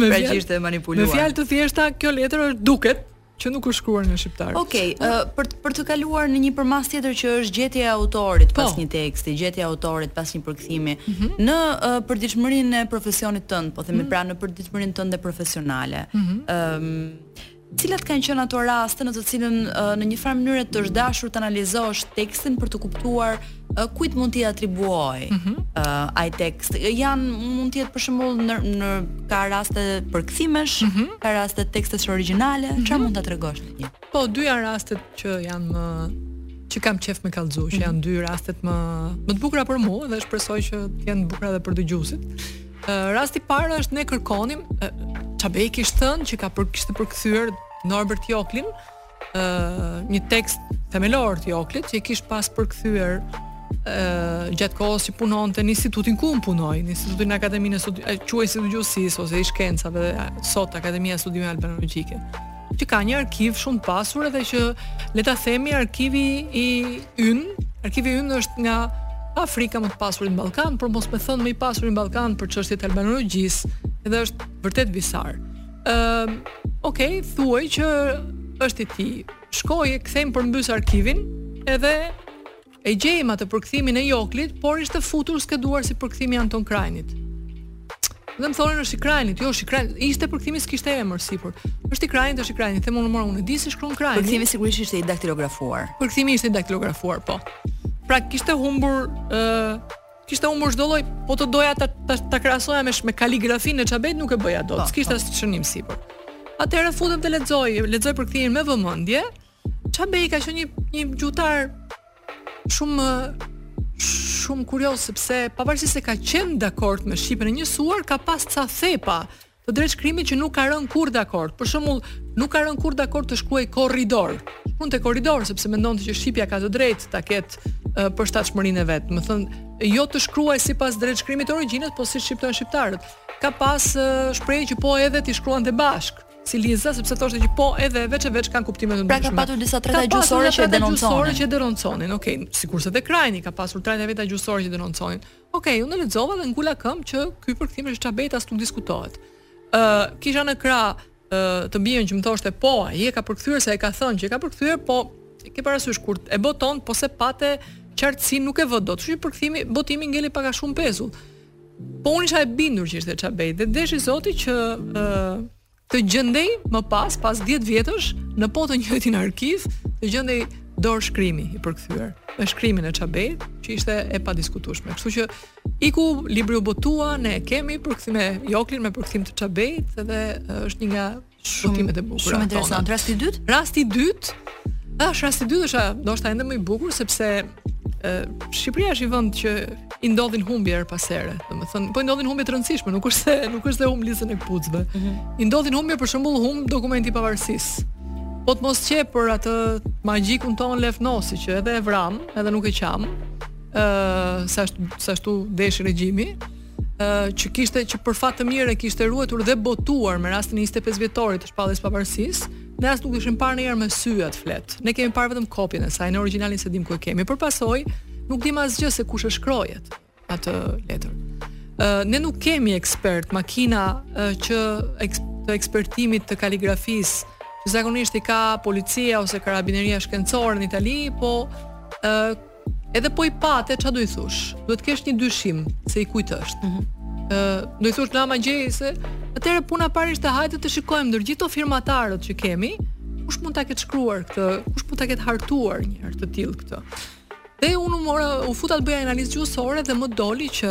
me pra që ishte manipuluar. Me fjalë të thjeshta, kjo letër ashtu duket që nuk është shkruar nga shqiptar. Okej, okay, uh, për për të kaluar në një përmasë tjetër që është gjetja e autorit po. pas një teksti, gjetja e autorit pas një përkthimi mm -hmm. në uh, përditshmërinë e profesionit tënd, po themi mm -hmm. pra në përditshmërinë tënde profesionale. Ëm mm -hmm. um, Cilat kanë qenë ato raste në të cilën në një farë mënyre të është dashur të analizosh tekstin për të kuptuar kujt mund t'i atribuohet mm -hmm. uh, ai tekst. Jan mund të jetë për shembull në, në ka raste përkthimesh, mm -hmm. ka raste tekstesh origjinale, mhm. çfarë mm -hmm. mund të na tregosh ti? Një? Po, dy janë rastet që janë më që kam qef me kallxu, që mhm. janë dy rastet më më të bukura për mua dhe shpresoj që të jenë të bukura edhe për dëgjuesit. Rasti i parë është ne kërkonim Çabej kish thënë që ka për kishte përkthyer Norbert Joklin ë një tekst themelor të Joklit që i kish pas përkthyer ë gjatë kohës që punonte në institutin ku un punoj, në institutin e Akademinë e Studi... quhej i gjuhësisë ose i shkencave sot Akademia e Studimeve Albanologjike. që ka një arkiv shumë të pasur edhe që le ta themi arkivi i yn, arkivi yn është nga arkivat më të pasur në Ballkan, për mos me thënë më i pasur në Ballkan për çështjet e albanologjisë, edhe është vërtet visar. Ëm, ehm, uh, okay, thuhej që është i tij. Shkoj e kthej përmbys arkivin, edhe E gjejmë atë përkthimin e Joklit, por ishte futur skeduar si përkthimi i Anton Krajnit. Dhe më thonë është i Krajnit, jo është i Krajnit, ishte përkthimi s'kishte emër sipër. Është i Krajnit, është i Krajnit, them unë, more unë di si shkruan Krajni. Përkthimi sigurisht ishte i daktilografuar. Përkthimi ishte i daktilografuar, po. Pra kishte humbur ë uh, kishte humbur çdo lloj, po të doja ta ta, ta krahasoja me me kaligrafinë e Çabejt nuk e bëja dot, po, s'kishte po. asnjë emër sipër. Atëherë futem të lexoj, lexoj përkthimin me vëmendje, Çabej ka qenë një një gjuhëtar shumë shumë kurioz sepse pavarësisht se ka qenë dakord me shqipen e njësuar, ka pas ca thepa të drejtshkrimit që nuk ka rënë kurrë dakord. Për shembull, nuk ka rënë kurrë dakord të shkruajë korridor. Shkruante korridor sepse mendonte që shqipja ka të drejtë ta ketë uh, përshtatshmërinë e vet. Domethënë, jo të shkruajë sipas drejtshkrimit të origjinës, po si shqiptojnë shqiptarët. Ka pas uh, shprehje që po edhe t'i shkruante bashkë si lidhëza sepse thoshte që po edhe veç e veç kanë kuptime të ndryshme. Pra ka patur disa trajta gjuhësore që denonconin. që denonconin. Okej, okay. sikurse dhe Krajni ka pasur trajta të veta gjuhësore që denonconin. Okej, okay, unë lexova dhe ngula këmbë që ky përkthim është i Çabejt as nuk diskutohet. Ë, uh, kisha në krah uh, të bijën që më thoshte po, ai e ka përkthyer se e ka thënë që e ka përkthyer, po e ke parasysh kur e boton, po s'e pate qartësi nuk e vë dot. Kështu që përkthimi, botimi ngeli pak a shumë pezull. Po unë isha e bindur që ishte Çabej dhe deshi zoti që ë të gjendej më pas pas 10 vjetësh në po të njëjtin arkiv, të gjendej dorëshkrimi i përkthyer me shkrimin e Çabejt, që ishte e padiskutueshme. Kështu që iku libri u botua, ne e kemi përkthyer Joklin me përkthim të Çabejt dhe është një nga Shumë e bukur. Shumë interesant. Rasti i dytë? Rasti i dytë. Është rasti i dytë është ndoshta ende më i bukur sepse Shqipëria është një vend që i ndodhin humbje herë pas here. Domethënë, po i ndodhin humbje të rëndësishme, nuk është se nuk është se humb listën e këpucëve. Mm -hmm. I ndodhin humbje për shembull humb dokumenti i pavarësisë. Po të mos qe për atë magjikun tonë Lef Nosi që edhe e vramë, edhe nuk e qamë. Ëh, sa sa ashtu desh regjimi. që kishte që për fat të mirë e kishte ruajtur dhe botuar me rastin e 25 vjetorit të shpalljes së pavarësisë, ne as nuk kishim parë ndonjëherë me sy atë fletë. Ne kemi parë vetëm kopjen e saj, ne origjinalin s'e dimë ku e kemi. Për pasojë, nuk dimë asgjë se kush e shkroi atë letër. Ë uh, ne nuk kemi ekspert makina uh, që eks, të ekspertimit të kaligrafisë, që zakonisht i ka policia ose karabineria shkencore në Itali, po uh, Edhe po i pate, ça do i thush? Duhet të kesh një dyshim se i kujt është. Mm -hmm. do i thush na ma gjej se... Atëherë puna e parë ishte hajde të shikojmë ndër gjithë firmatarët që kemi, kush mund ta ketë shkruar këtë, kush mund ta ketë hartuar një herë të tillë këtë. Dhe unë u mora, u futa të bëja analizë gjuhësore dhe më doli që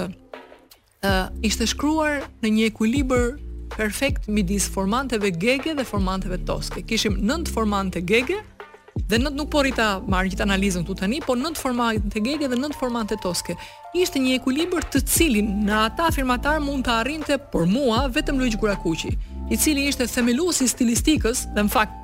Ishte shkruar në një ekuilibër perfekt midis formanteve gege dhe formanteve toske. Kishim nëntë formante gege dhe nëntë nuk po rri ta marr gjithë analizën këtu tani, po nëntë formante gege dhe nëntë formante toske. Ishte një ekuilibër të cilin në ata firmatarë mund ta arrinte për mua vetëm Luigj Gurakuqi, i cili ishte themeluesi i stilistikës dhe në fakt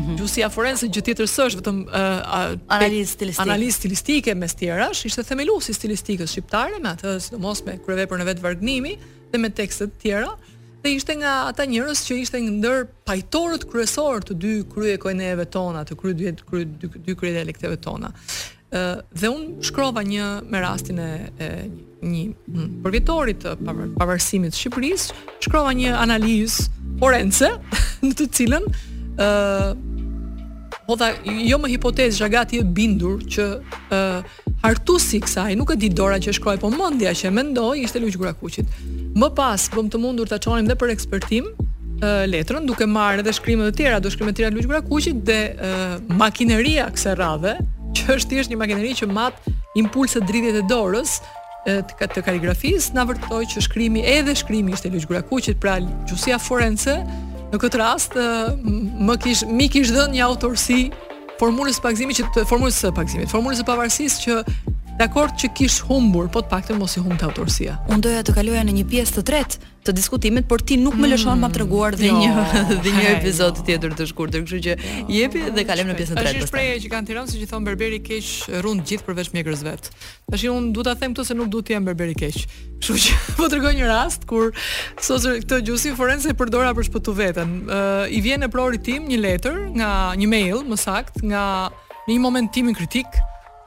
Mhm. Gjuhësia forense gjë tjetër s'është vetëm uh, analizë stilistike. Analizë stilistike mes tjerash, ishte themeluesi i stilistikës shqiptare me atë sidomos me kryeveprën e vet Vargnimi dhe me tekste të tjera dhe ishte nga ata njerëz që ishte ndër pajtorët kryesorë të dy krye koineve tona, të krye dy krye dy, dy krye dialekteve tona. ë dhe un shkrova një me rastin e, e një hmm, përvjetorit të pavarësimit të Shqipërisë, shkrova një analizë forense në të cilën ë hodha jo më hipotezë gati e bindur që ë uh, hartuesi i kësaj, nuk e di dora që e shkroi, po mendja që e mendoi ishte e Luigj Gurakuqit. Më pas bëmë të mundur ta çonim dhe për ekspertim, letrën duke marrë edhe shkrime të tjera, dorëshkrime të tjera të Luigj Gurakuqit dhe makineria kësaj rradhe, që është thjesht një makineri që mat impulset, dridhjet e dorës, të, të kaligrafisë na vërtetoi që shkrimi edhe shkrimi ishte i Luigj Gurakuqit, pra gjuhësia forense në këtë rast më kish m'i kish dhënë një autorësi formulës së pagëzimit që të formulës së pagëzimit, formulës së pavarësisë që dakord që kish humbur, po të paktën mos i humbte autorësia. Unë doja të kaloja në një pjesë të tretë të diskutimit, por ti nuk më lëshon pa treguar dhe një dhe një episod tjetër të shkurtër, kështu që jepi dhe kalojmë në pjesën e tretë. Është shprehje që kanë në Tiranë që thonë berberi i keq rrun të gjithë përveç mjekrës vet. Tash unë duhet ta them këtë se nuk duhet të jem berber i keq. Kështu që po tregoj një rast kur unë këtë gjuhësinë forense e përdora për të shpëtu veten. Uh, I vjen eprorit tim një letër nga një mail, më saktë, nga në një moment timin kritik,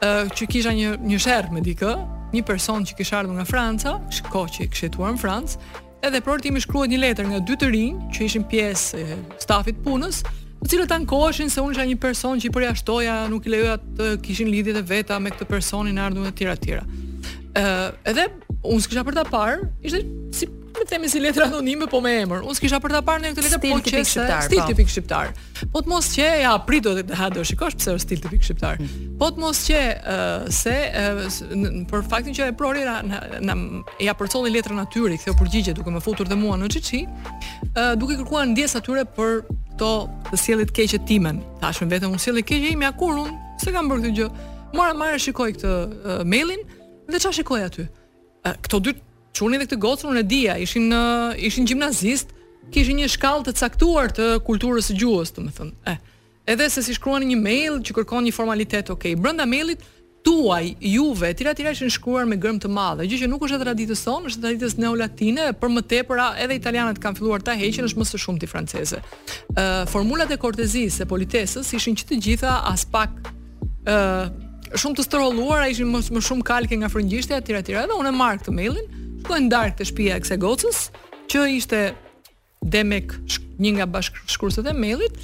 që kisha një një sherr me dikë, një person që kishte ardhur nga Franca, shkoqë kishte studiuar në Francë, edhe eprorit tim i shkruhet një letër nga dy të rinj që ishin pjesë e stafit të punës, të cilët ankoheshin se unë isha një person që i përjashtoja, nuk i lejoja të kishin lidhjet e veta me këtë personin e ardhur etj etj. Ë, edhe Unë s'kisha për ta parë, ishte si të themi si letra anonime po me emër. Unë s'kisha për ta parë këtë letër po qe se... Stil po. tipik shqiptar. Po të mos qe, ja prit, do ta do shikosh pse është stil tipik shqiptar. Mm. Po të mos qe se për faktin që eprori na na e përcolli letrën atyre, i ktheu përgjigje duke më futur dhe mua në CC, duke kërkuar ndjesë atyre për këtë sjellje të keqe timen. Tash unë them unë sjellje e keqe e imja kur unë s'e kam bërë këtë gjë. Mora marr shikoj këtë mailin, Dhe çfarë shikoj aty? Këto dy çunit dhe këtë gocën unë e dija, ishin ishin gjimnazistë, kishin një shkallë të caktuar të kulturës së gjuhës, domethënë. Eh. Edhe se si shkruhet një mail që kërkon një formalitet, ok. Brenda mailit tuaj, juve, e tjera e tjera ishin shkruar me germë të madhe, gjë që nuk është e traditës sonë, është e traditës neolatine, për më tepër edhe italianët kanë filluar ta heqin, është më së shumti franceze. Ë uh, formulat e kortezisë, e politesës ishin që të gjitha aspak ë uh, shumë të stërholluara, ishin më, më shumë kalke nga frëngjishtja etj etj. Edhe unë e marr këtë mailin, shkoj në darkë te shtëpia e kësaj gocës, që ishte demek, një nga bashkëshkruesit e mailit,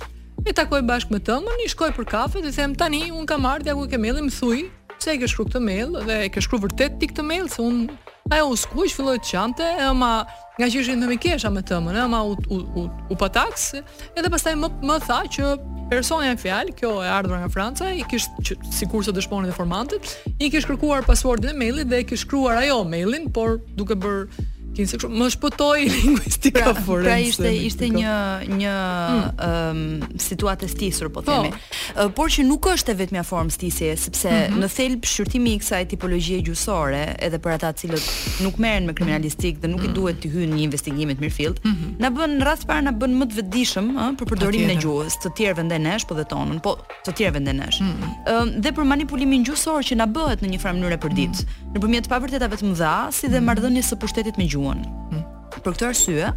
e takoj bashkë me të ëmën, i shkoj për kafe dhe i them tani unë kam ardhur ku ke mailin, më thuj pse e ke shkruar këtë mail dhe e ke shkruar vërtet ti këtë mail se unë, ajo u skuq, filloi të qante, e ëma Ngaqë ishin dhe mikesha me të ëmën, e ëma u, u, u, u pataks, edhe pastaj më, më tha që personi në fjalë, kjo e ardhur nga Franca, i kish, që, sikurse dëshmonin dhe formantët, i kish kërkuar pasuordin e mailit dhe i kish shkruar ajo mailin, por duke bërë kinse më shpëtoi linguistika pra, forense. Pra ishte ishte një një ëm hmm. um, situatë e stisur po, po. themi. por që nuk është e vetmja formë stisjeje, sepse mm -hmm. në thelb shqyrtimi i kësaj tipologjie gjuhësore, edhe për ata të cilët nuk merren me kriminalistikë dhe nuk mm -hmm. i mhm. duhet të hyjnë në investigime të mirëfillta, mm -hmm. na bën në radhë të parë na bën më të vetëdijshëm, ë, për përdorimin e gjuhës të të tjerëve ndaj nesh, po dhe tonën, po të tjerëve ndaj nesh. Mm -hmm. dhe për manipulimin gjuhësor që na bëhet në një farë mënyre përditë, mm -hmm. nëpërmjet pavërtetave të mëdha, si dhe mm -hmm. marrëdhënies së pushtetit me gjuhën. Mm -hmm. Për këtë arsye,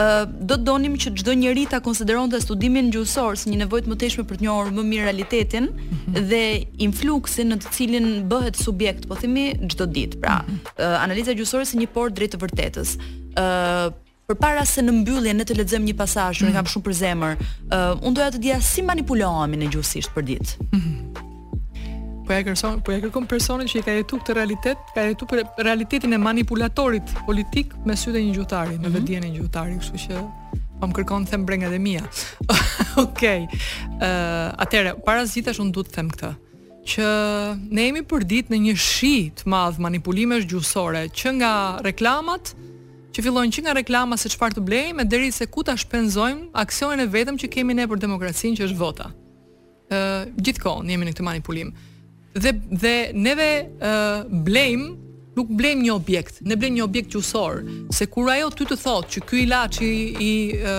ë do të donim që çdonjëri ta konsideronte studimin gjuhësor si një nevojë të mëtejshme për të njohur më mirë realitetin mhm. dhe influksin në të cilin bëhet subjekt, po themi çdo ditë. Pra, mhm. ë analiza gjuhësore si një portë drejt të vërtetës. ë Përpara se në mbyllje ne të lexojmë një pasazh që mm. e kam shumë për zemër, uh, unë doja të dija si manipulohemi ne gjuhësisht përditë. Mm -hmm. Po ia kërkon, po ia kërkon personit që e ka jetuar këtë realitet, ka jetuar realitetin e manipulatorit politik me sytë e një gjuhëtari, me mhm. vetëdijën e një gjuhëtari, kështu që po më kërkon të them brengat e mia. Okej. Okay. Ë, uh, atëherë, para së gjithash unë duhet të them këtë që ne jemi përditë në një shi të madh manipulimesh gjuhësore, që nga reklamat, që fillojnë që nga reklama se çfarë të blejmë, deri se ku ta shpenzojmë aksionin e vetëm që kemi ne për demokracinë që është vota. ë uh, gjithë kohën jemi në këtë manipulim. Dhe dhe neve ë uh, blejmë nuk blejmë një objekt, ne blejmë një objekt gjuhësor, se kur ajo ty të thotë që ky ilaçi i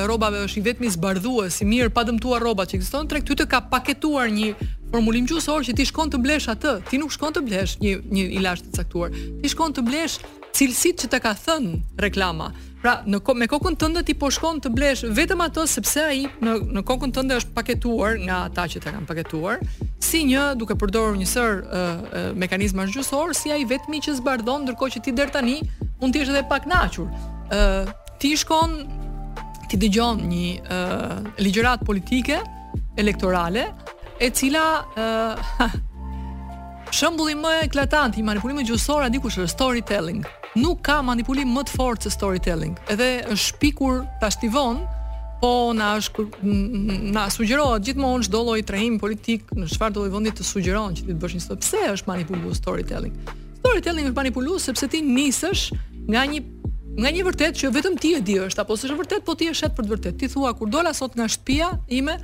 rrobave është i vetmi zbardhues i mirë pa dëmtuar rrobat që ekziston në treg, ty të ka paketuar një formulim gjuhësor që ti shkon të blesh atë, ti nuk shkon të blesh një një ilaç të caktuar. Ti shkon të blesh cilësitë që të ka thënë reklama. Pra, në me kokën tënde ti po shkon të blesh vetëm atë sepse ai në në kokën tënde është paketuar nga ata që ta kanë paketuar, si një duke përdorur një sërë uh, uh, mekanizmash gjuhësorë, si ai i vetmi që zbardhon ndërkohë që ti deri tani mund të jesh edhe e pakënaqur. ë uh, ti shkon ti dëgjon një ë uh, ligjëratë politike elektorale e cila ë uh, Shembulli më eklatant i manipulimit gjuhësor a dikush është storytelling. Nuk ka manipulim më të fortë se storytelling. Edhe është shpikur tashti vonë, po na është na sugjerohet gjithmonë çdo lloj trajnimi politik në çfarëdo lloj vendi të sugjeron që ti të bësh një story. Pse është manipulues storytelling? Storytelling është manipulues sepse ti nisesh nga një Nga një e vërtetë që vetëm ti e di është apo s'është vërtet, po ti e shet për të vërtetë. Ti thua kur dola sot nga shtëpia ime,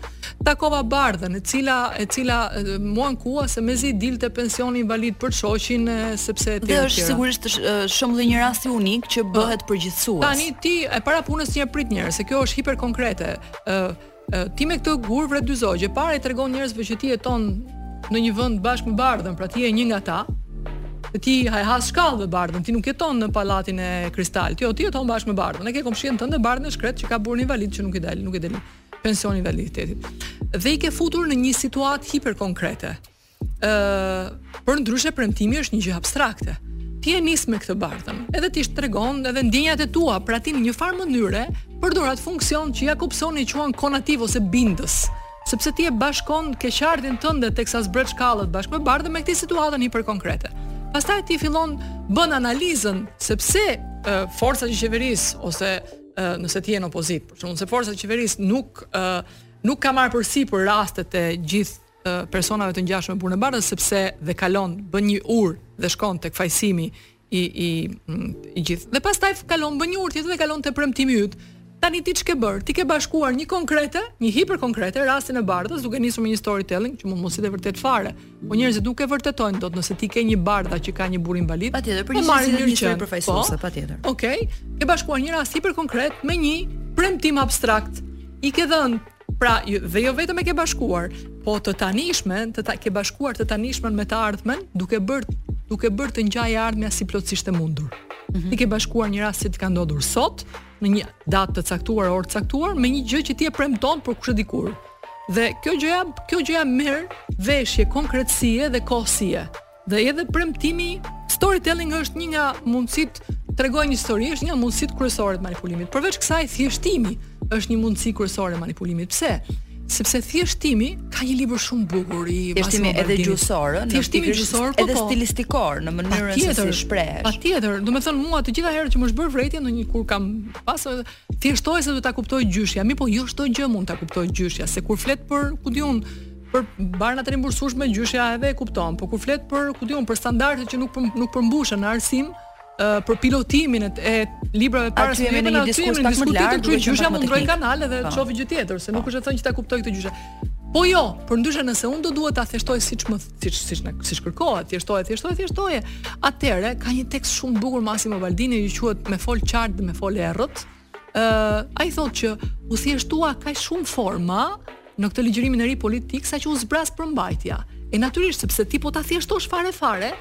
takova Bardhën, e cila e cila m'u ankua se mezi i dilte pensioni i invalidit për shoqin sepse ti. Dhe është sigurisht shembull i një rasti unik që po. bëhet përgjithësues. Tani ti e para punës i ke prekur njerëzit, se kjo është hiperkonkrete. Ë Ti me këtë gur vret dy zogje. E para i tregon njerëzve që ti jeton në një vend bashkë me Bardhën, pra ti je një nga ta. Dhe ti e has shkallëve Bardhën, ti nuk jeton në pallatin e kristaltë. Jo, ti jeton bashkë me Bardhën. E ke komshien tënde Bardhën e shkretë që ka burrin invalid që nuk i del, nuk i del pensioni i invaliditetit. Dhe i ke futur në një situatë hiperkonkrete. Ë, uh, përndryshe premtimi është një gjë abstrakte. Ti e nis me këtë Bardhën, edhe ti tregon edhe ndjenjat e tua, pra ti në një farë mënyre përdor atë funksion që Jakobsoni e quan konativ ose bindës sepse ti e bashkon keqardhjen tënde teksa zbret shkallët bashkë me Bardhën me këtë situatën hiperkonkrete. Pastaj ti fillon bën analizën sepse uh, forca e qeverisë ose uh, nëse ti je në opozitë, por nëse forca e qeverisë nuk uh, nuk ka marrë përsipër rastet e gjithë personave të ngjashëm me burrin e Bardhës sepse dhe kalon bën një urë dhe shkon tek fajësimi i i i gjithë. Dhe pastaj kalon bën një urë tjetër dhe kalon te premtimi yt. Tani ti ç'ke bërë? Ti ke bashkuar një konkrete, një hiperkonkrete rastin e Bardhës duke nisur me një storytelling që mund mos jetë e vërtetë fare. Po njerëzit nuk e vërtetojnë dot nëse ti ke një Bardha që ka një burrë invalid. Patjetër, por ke marrë një histori përfaqësuese, po, patjetër. Okej. Okay, ke bashkuar një rast hiperkonkret me një premtim abstrakt. I ke dhënë Pra, dhe jo vetëm e ke bashkuar, po të tanishmen, të ta ke bashkuar të tanishmen me të ardhmen, duke bërë duke bërë të ngjajë e ardhmja si plotësisht e mundur. Mm -hmm. Ti ke bashkuar një rast që të ka ndodhur sot, në një datë të caktuar, orë të caktuar, me një gjë që ti e premton për kushedi kur. Dhe kjo gjëja, kjo gjëja merr veshje konkretësie dhe kohësie. Dhe edhe premtimi, storytelling është një nga mundësitë, tregoj një histori, është një nga mundësitë kryesore të manipulimit. Përveç kësaj thjeshtimi është një mundësi kryesore e manipulimit. Pse? Sepse thjeshtimi ka një libër shumë bukur i thjeshtimi edhe gjuhësor, thjeshtimi gjuhësor po, edhe po. stilistikor në mënyrën se si shprehesh. Patjetër, do të thon mua të gjitha herët që më është bërë vërejtje ndonjë kur kam pas thjeshtoje se do ta kuptojë gjyshja, mi po jo çdo gjë mund ta kuptojë gjyshja, se kur flet për ku di unë për barnat e rimbursueshme gjyshja edhe e kupton, por kur flet për, ku di unë, për standardet që nuk për, nuk përmbushen në arsim, uh, për pilotimin e, e librave para se jemi në një diskutim pak më të lartë, kjo gjyshja mund ndërrojë kanal edhe të po. shohë gjë tjetër, se nuk po. është e thënë që ta kuptojë këtë gjyshja. Po jo, por ndryshe nëse unë do duhet ta thjeshtoj siç më siç siç na siç kërkohet, thjeshtoje, thjeshtoje, thjeshtoje. Atëherë ka një tekst shumë bukur Massimo Baldini që quhet Me fol qartë dhe me fol errët. ai thotë që u thjeshtua kaq shumë forma në këtë ligjërimin e ri politik saqë u zbraz përmbajtja. E natyrisht sepse ti po ta thjeshtosh fare fare,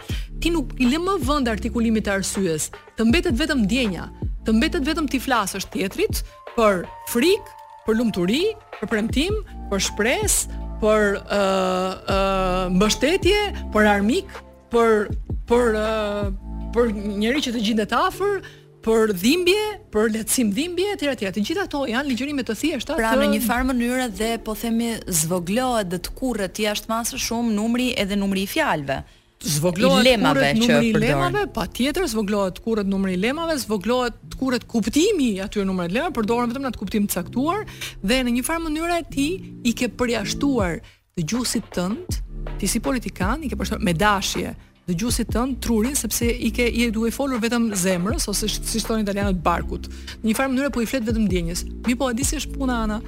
ti nuk i lë më vend artikulimit të arsyes, të mbetet vetëm ndjenja, të mbetet vetëm t'i flasësh tjetrit për frikë, për lumturi, për premtim, për shpresë, për ë uh, uh, mbështetje, për armik, për për uh, për njeri që të gjendet afër, për dhimbje, për lehtësim dhimbje etj etj. Të gjitha këto janë ligjërime të thjeshta. Pra në një farë mënyre dhe po themi zvogëlohet dhe tkurret jashtë mase shumë numri edhe numri i fjalëve. Zvogëlohet lemave tkurret, numri i lemave, patjetër zvogëlohet tkurret numri i lemave, zvogëlohet tkurret kuptimi i atyre numrave të lemave, përdoren vetëm në atë kuptim të caktuar dhe në një farë mënyre ti i ke përjashtuar dëgjuesit tënd, ti si politikan i ke përjashtuar me dashje dëgjuesit tënd trurin sepse i ke i duhet folur vetëm zemrës ose siç thonë italianët barkut. Në një farë mënyre po i flet vetëm ndjenjës. Mi po a di si është puna Ana?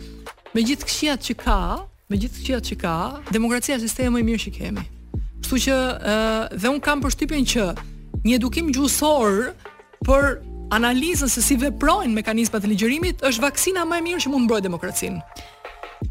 Me gjithë këqijat që ka, me gjithë të këqijat që ka, demokracia është sistemi më i mirë që kemi. Kështu që ë dhe unë kam përshtypjen që një edukim gjuhësor për analizën se si veprojnë mekanizmat e ligjërimit është vaksina më e mirë që mund mbrojë demokracinë.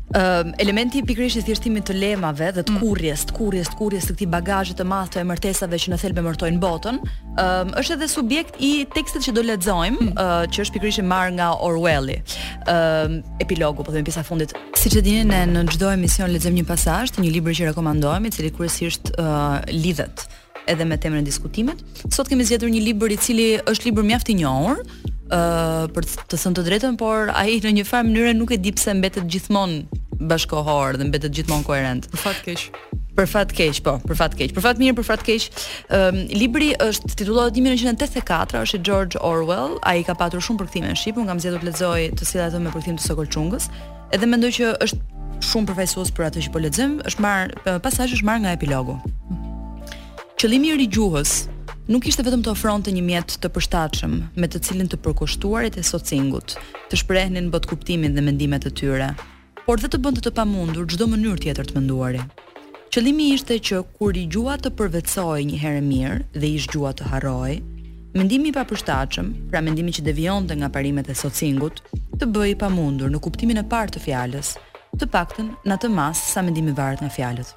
Uh, elementi pikërisht i thjeshtimit të lemave dhe mm. tkurrjes, tkurrjes, tkurrjes të këtij bagazhi të madh të emërtesave që në thelb emërtojnë botën, uh, është edhe subjekt i tekstit që do lexojmë, mm. uh, që është pikërisht i marrë nga Orwelli. Uh, epilogu, po themi pjesa e fundit. Siç e dini ne në çdo emision lexojmë një pasazh të një libri që rekomandojmë, i cili kryesisht uh, lidhet edhe me temën e diskutimit. Sot kemi zgjedhur një libër i cili është libër mjaft i njohur, ë uh, për të thënë të drejtën, por ai në një farë mënyre nuk e di pse mbetet gjithmonë bashkohor dhe mbetet gjithmonë koherent. Për fat keq. Për fat keq, po, për fat keq. Për fat mirë, për fat keq. Ëm um, libri është titullohet 1984, është i George Orwell. Ai ka patur shumë përkthime në shqip, unë kam zgjedhur të lexoj citatet me përkthim të Sokol Çungës. Edhe mendoj që është shumë përfaqësues për atë që po lexojmë, është marrë pasazhi është marrë nga epilogu. Qëllimi i rigjuhës nuk ishte vetëm të ofronte një mjet të përshtatshëm me të cilin të përkushtuarit e socingut të shprehnin botëkuptimin dhe mendimet e tyre, por dhe të bënte të pamundur çdo mënyrë tjetër të menduari. Qëllimi ishte që kur rigjuha të përvetësohej një herë e mirë dhe ish-gjuha të harrohej, mendimi i papërshtatshëm, pra mendimi që devijonte nga parimet e Socingut, të bëhej i pamundur në kuptimin e parë të fjalës, të paktën në atë masë sa mendimi varet nga fjalët.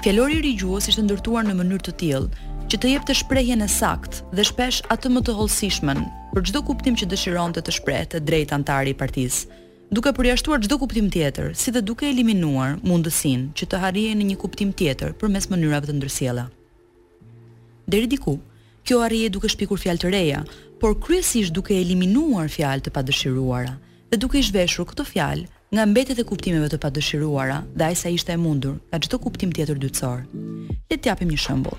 Fjalori i rigjuhës ishte ndërtuar në mënyrë të tillë që të jepte shprehjen e saktë dhe shpesh atë më të hollësishmen për çdo kuptim që dëshironte të shprehte drejt anëtari i partisë, duke përjashtuar çdo kuptim tjetër, si dhe duke eliminuar mundësinë që të arrihej në një kuptim tjetër përmes mënyrave të ndërsjella. Deri diku, kjo arrihej duke shpikur fjalë të reja, por kryesisht duke eliminuar fjalë të padëshiruara dhe duke i zhveshur këto fjalë nga mbetjet e kuptimeve të padëshiruara dhe aq sa ishte e mundur nga çdo kuptim tjetër dytësor. Le të japim një shembull.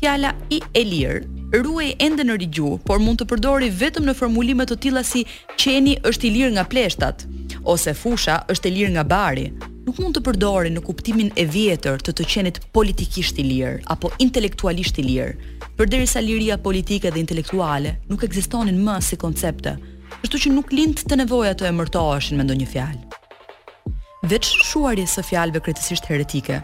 Fjala i e lirë ruhej ende në rigjuhë, por mund të përdorej vetëm në formulime të tilla si qeni është i lirë nga pleshtat ose fusha është e lirë nga bari. Nuk mund të përdorej në kuptimin e vjetër të të qenit politikisht i lirë apo intelektualisht i lirë, përderisa liria politike dhe intelektuale nuk ekzistonin më si koncepte, kështu që nuk lindte nevoja të emërtoheshin me ndonjë fjalë. Veç shuarjes së fjalëve krejtësisht heretike,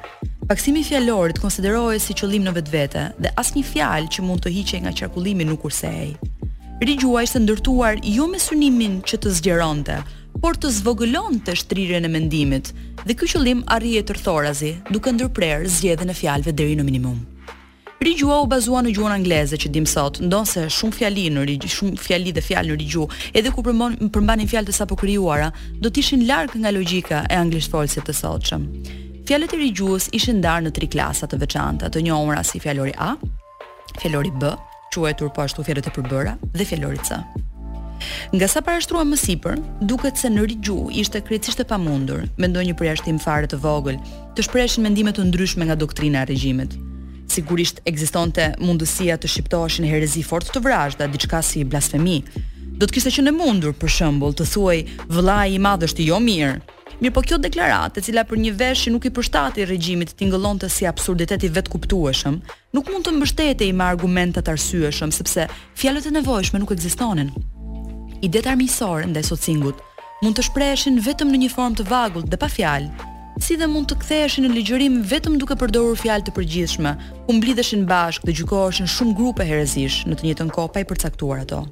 pakësimi i fjalorit konsiderohej si qëllim në vetvete dhe asnjë fjalë që mund të hiqej nga qarkullimi nuk kursehej. Rigjuha ishte ndërtuar jo me synimin që të zgjeronte, por të zvogëlonte shtrirjen e mendimit, dhe ky qëllim arrihej tërthorazi, duke ndërprerë zgjedhjen e fjalëve deri në minimum. Rigjuha u bazua në gjuhën angleze që dimë sot, ndonëse shumë fjali në rigj, shumë fjali dhe fjalë në rigjuhë, edhe kur përmban, përmbanin fjalë të sapokrijuara, do të ishin larg nga logjika e anglishfolësit të sotshëm. Fjalët e rigjuhës ishin ndarë në tri klasa të veçanta, të njohura si fjalori A, fjalori B, quajtur po ashtu fjalët e përbëra dhe fjalori C. Nga sa parashtruam më sipër, duket se në rigjuhë ishte krejtësisht e pamundur, me ndonjë përjashtim fare të vogël, të shpreheshin mendime të ndryshme nga doktrina e regjimit. Sigurisht ekzistonte mundësia të shqiptoheshin herezi fort të vrazhda, diçka si blasfemi. Do të kishte qenë e mundur, për shembull, të thuhej vëllai i madh është i jo mirë. Mirëpo kjo deklaratë, e cila për një vesh që nuk i përshtatej regjimit tingëllonte si absurditet i vetëkuptueshëm, Nuk mund të mbështetej me argumenta të arsyeshëm, sepse fjalët e nevojshme nuk ekzistonin. Idetë armiqësore ndaj socingut mund të shpreheshin vetëm në një formë të vagullt dhe pa fjalë, si dhe mund të ktheheshin në ligjërim vetëm duke përdorur fjalë të përgjithshme, ku mblidheshin bashkë dhe gjykoheshin shumë grupe herezish në të njëjtën kohë pa i përcaktuar ato.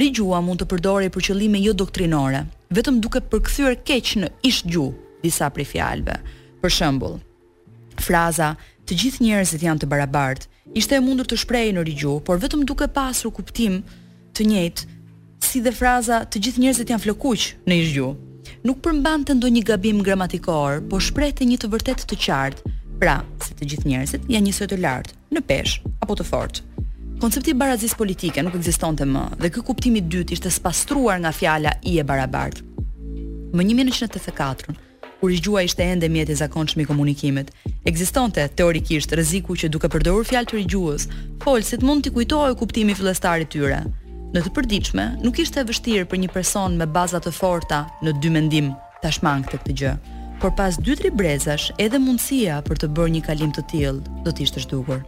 Rigjuha mund të përdorej për qëllime jo doktrinore, vetëm duke përkthyer keq në ish-gjuhë disa prej fjalëve. Për shembull, Fraza Të gjithë njerëzit janë të barabartë ishte e mundur të shprehej në rigjuhë, por vetëm duke pasur kuptim të njëjtë si dhe fraza të gjithë njerëzit janë flokëkuq në ish-gjuhë. Nuk përmbante ndonjë gabim gramatikor, por shprehte një të vërtetë të qartë, pra, se të gjithë njerëzit janë njësoj të lartë, në peshë apo të fortë. Koncepti i barazisë politike nuk ekzistonte më dhe ky kuptim i dytë ishte spastruar nga fjala i e barabartë. Më 1984, kur rigjuha ishte ende mjet i zakonshëm i komunikimit, ekzistonte, teorikisht, rreziku që duke përdorur fjalë të rigjuhës, folësit mund t'i kujtohej kuptimi fillestar i tyre. Në të përditshme, nuk ishte e vështirë për një person me baza të forta në dymendim ta shmangte këtë gjë, por pas dy-tri brezash edhe mundësia për të bërë një kalim të tillë do të ishte zhdukur.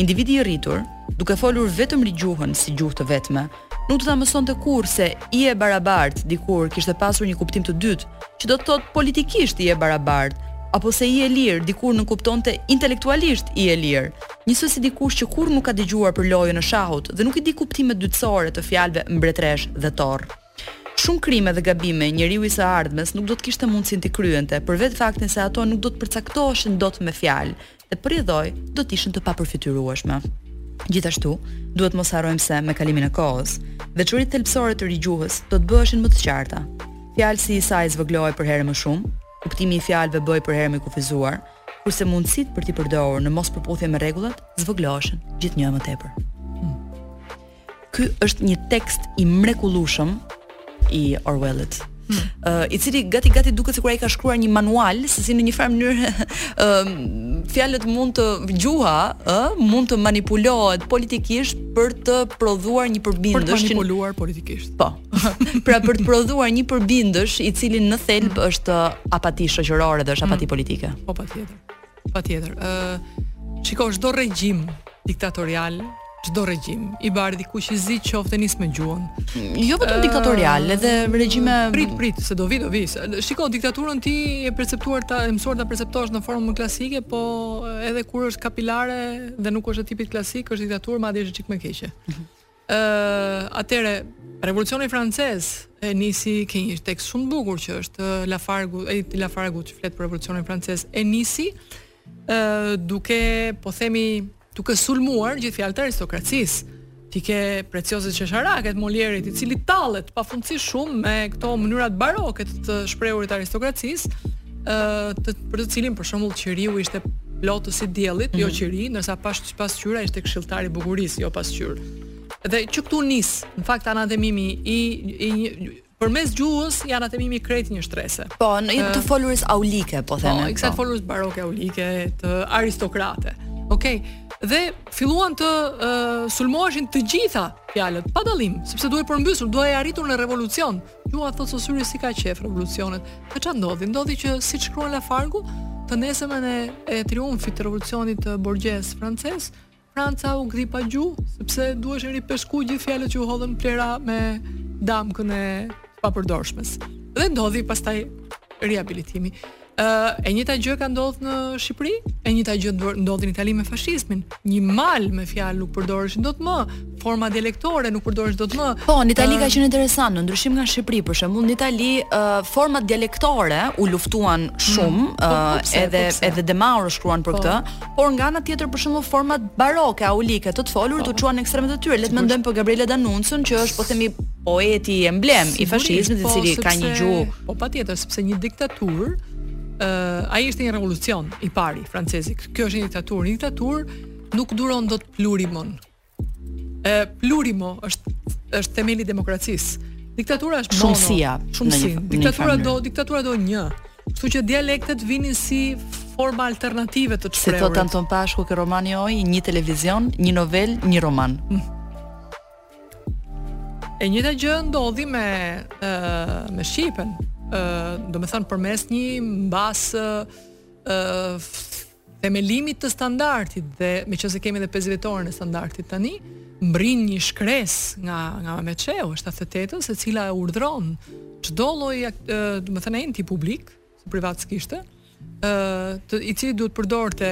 Individi i rritur, duke folur vetëm rigjuhën si gjuhë të vetme, nuk do ta mësonte kurrë se i e barabartë dikur kishte pasur një kuptim të dytë, që do të thotë politikisht i e barabartë, apo se i e lirë dikur nënkuptonte intelektualisht i e lirë, njësoj si dikush që kurrë nuk ka dëgjuar për lojën e shahut dhe nuk i di kuptimet dytësore të fjalëve mbretëreshë dhe torrë. Shumë krime dhe gabime njeriu i së ardhmes nuk do të kishte mundësinë t'i kryente, për vetë faktin se ato nuk do të përcaktoheshin dot me fjalë, dhe për rrjedhojë do të ishin të papërfytyrueshme. Gjithashtu, duhet të mos harrojmë se me kalimin e kohës, veçoritë thelbësore të rigjuhës do të bëheshin më të qarta. Fjalësi i saj zvogëlohej përherë më shumë, kuptimi i fjalëve bëhej përherë më i kufizuar, kurse mundësitë për t'i përdorur në mospërputhje me rregullat zvogëloheshin gjithnjë e më tepër. Ky është një tekst i mrekullueshëm i Orwellit. Hmm. Uh, i cili gati gati duket sikur ai ka shkruar një manual se si në një farë mënyrë uh, fjalët mund të gjuha ë uh, mund të manipulohet politikisht për të prodhuar një përbindësh për të manipuluar që... politikisht po pra për të prodhuar një përbindësh i cili në thelb hmm. është apati shoqërore dhe është apati hmm. politike po patjetër Patjetër. Uh, shiko, çdo regjim diktatorial, çdo regjim, i bardhë, i kuq, i zi qoftë nis me gjuhën. Jo vetëm diktatorial, edhe regjime prit prit se do vij do vij. Shiko, diktaturën ti je perceptuar ta je mësuar ta perceptosh në formën më klasike, po edhe kur është kapilare dhe nuk është e tipit klasik, është diktaturë, madje është çik më keqe. Mhm. Ë, atëre Revolucioni francez e nisi ke një tekst shumë të bukur që është Lafargu, ai Lafargu që flet për Revolucionin francez e nisi ë duke po themi duke sulmuar gjithë fjalët e aristokracisë. Ti ke preciozet qesharake të Molierit, i cili tallet pafundësisht shumë me këto mënyrat baroke të shprehurit të aristokracisë, ë të për të cilin për shembull qiriu ishte plotës i diellit, jo mhm. qiri, ndërsa pa Pasqyra ishte këshilltar i bukurisë, jo pasqyrë. Dhe që këtu nis, në fakt anathemimi i i një përmes gjuhës i anathemimi krejt një shtrese. Po, në të eh, folurës aulike, po themi. Po, i kësaj po. folurës baroke aulike, të aristokrate. Okej. Okay. Dhe filluan të uh, sulmoheshin të gjitha fjalët pa dallim, sepse duhej përmbysur, duhej arritur në revolucion. Gjuha, thotë Sosyri, s'i ka qejf revolucionet. Se ça ndodhi? Ndodhi që siç shkruan Lafargu, të nesërmen e, e triumfit të revolucionit të borgjez francez, Franca u gdhi pa gjuhë, sepse duheshin ripeshku gjithë fjalët që u hodhën në plehra me damkën e papërdorshmes. Dhe ndodhi pastaj rehabilitimi. Ë, e njëjta gjë ka ndodhur në Shqipëri, e njëjta gjë ndodhi në Itali me fashizmin. Një mal me fjalë nuk përdoreshin dot më, forma dialektore nuk përdoreshin dot më. Po, në Itali ka qenë interesant, në ndryshim nga Shqipëri, për shembull, në Itali format dialektore u luftuan shumë, mm, po, po, edhe edhe De Mauro shkruan për po. këtë. por nga ana tjetër për shembull format baroke aulike të të folurit u çuan në ekstremet e tyre. Le të mendojmë për Gabriele D'Annunzion që është po themi poeti emblemë i fashizmit i po, cili ka një gjuhë. Po patjetër sepse një diktaturë ë uh, ai ishte një revolucion i pari francezi. Kjo është një diktaturë, një diktaturë nuk duron dot plurimon. E plurimo është është themeli i demokracisë. Diktatura është mono. Shumësia. Shumësi. Diktatura do diktatura do një. Kështu që dialektet vinin si forma alternative të çfarë. Si thotë Anton Pashku ke romani Oh, një televizion, një novelë, një roman. Mm. E njëjta gjë ndodhi me ë me shqipen. ë domethënë përmes një mbas ë themelimit të standardit dhe meqenëse kemi edhe pesëdhjetëvjetorin e standardit tani, mbërrin një shkresë nga nga Mehmet Shehu, shtatëdhjetetetën, e cila e urdhëron çdo lloj, domethënë enti publik, se privat s'kishte, ë të i cili duhet përdorte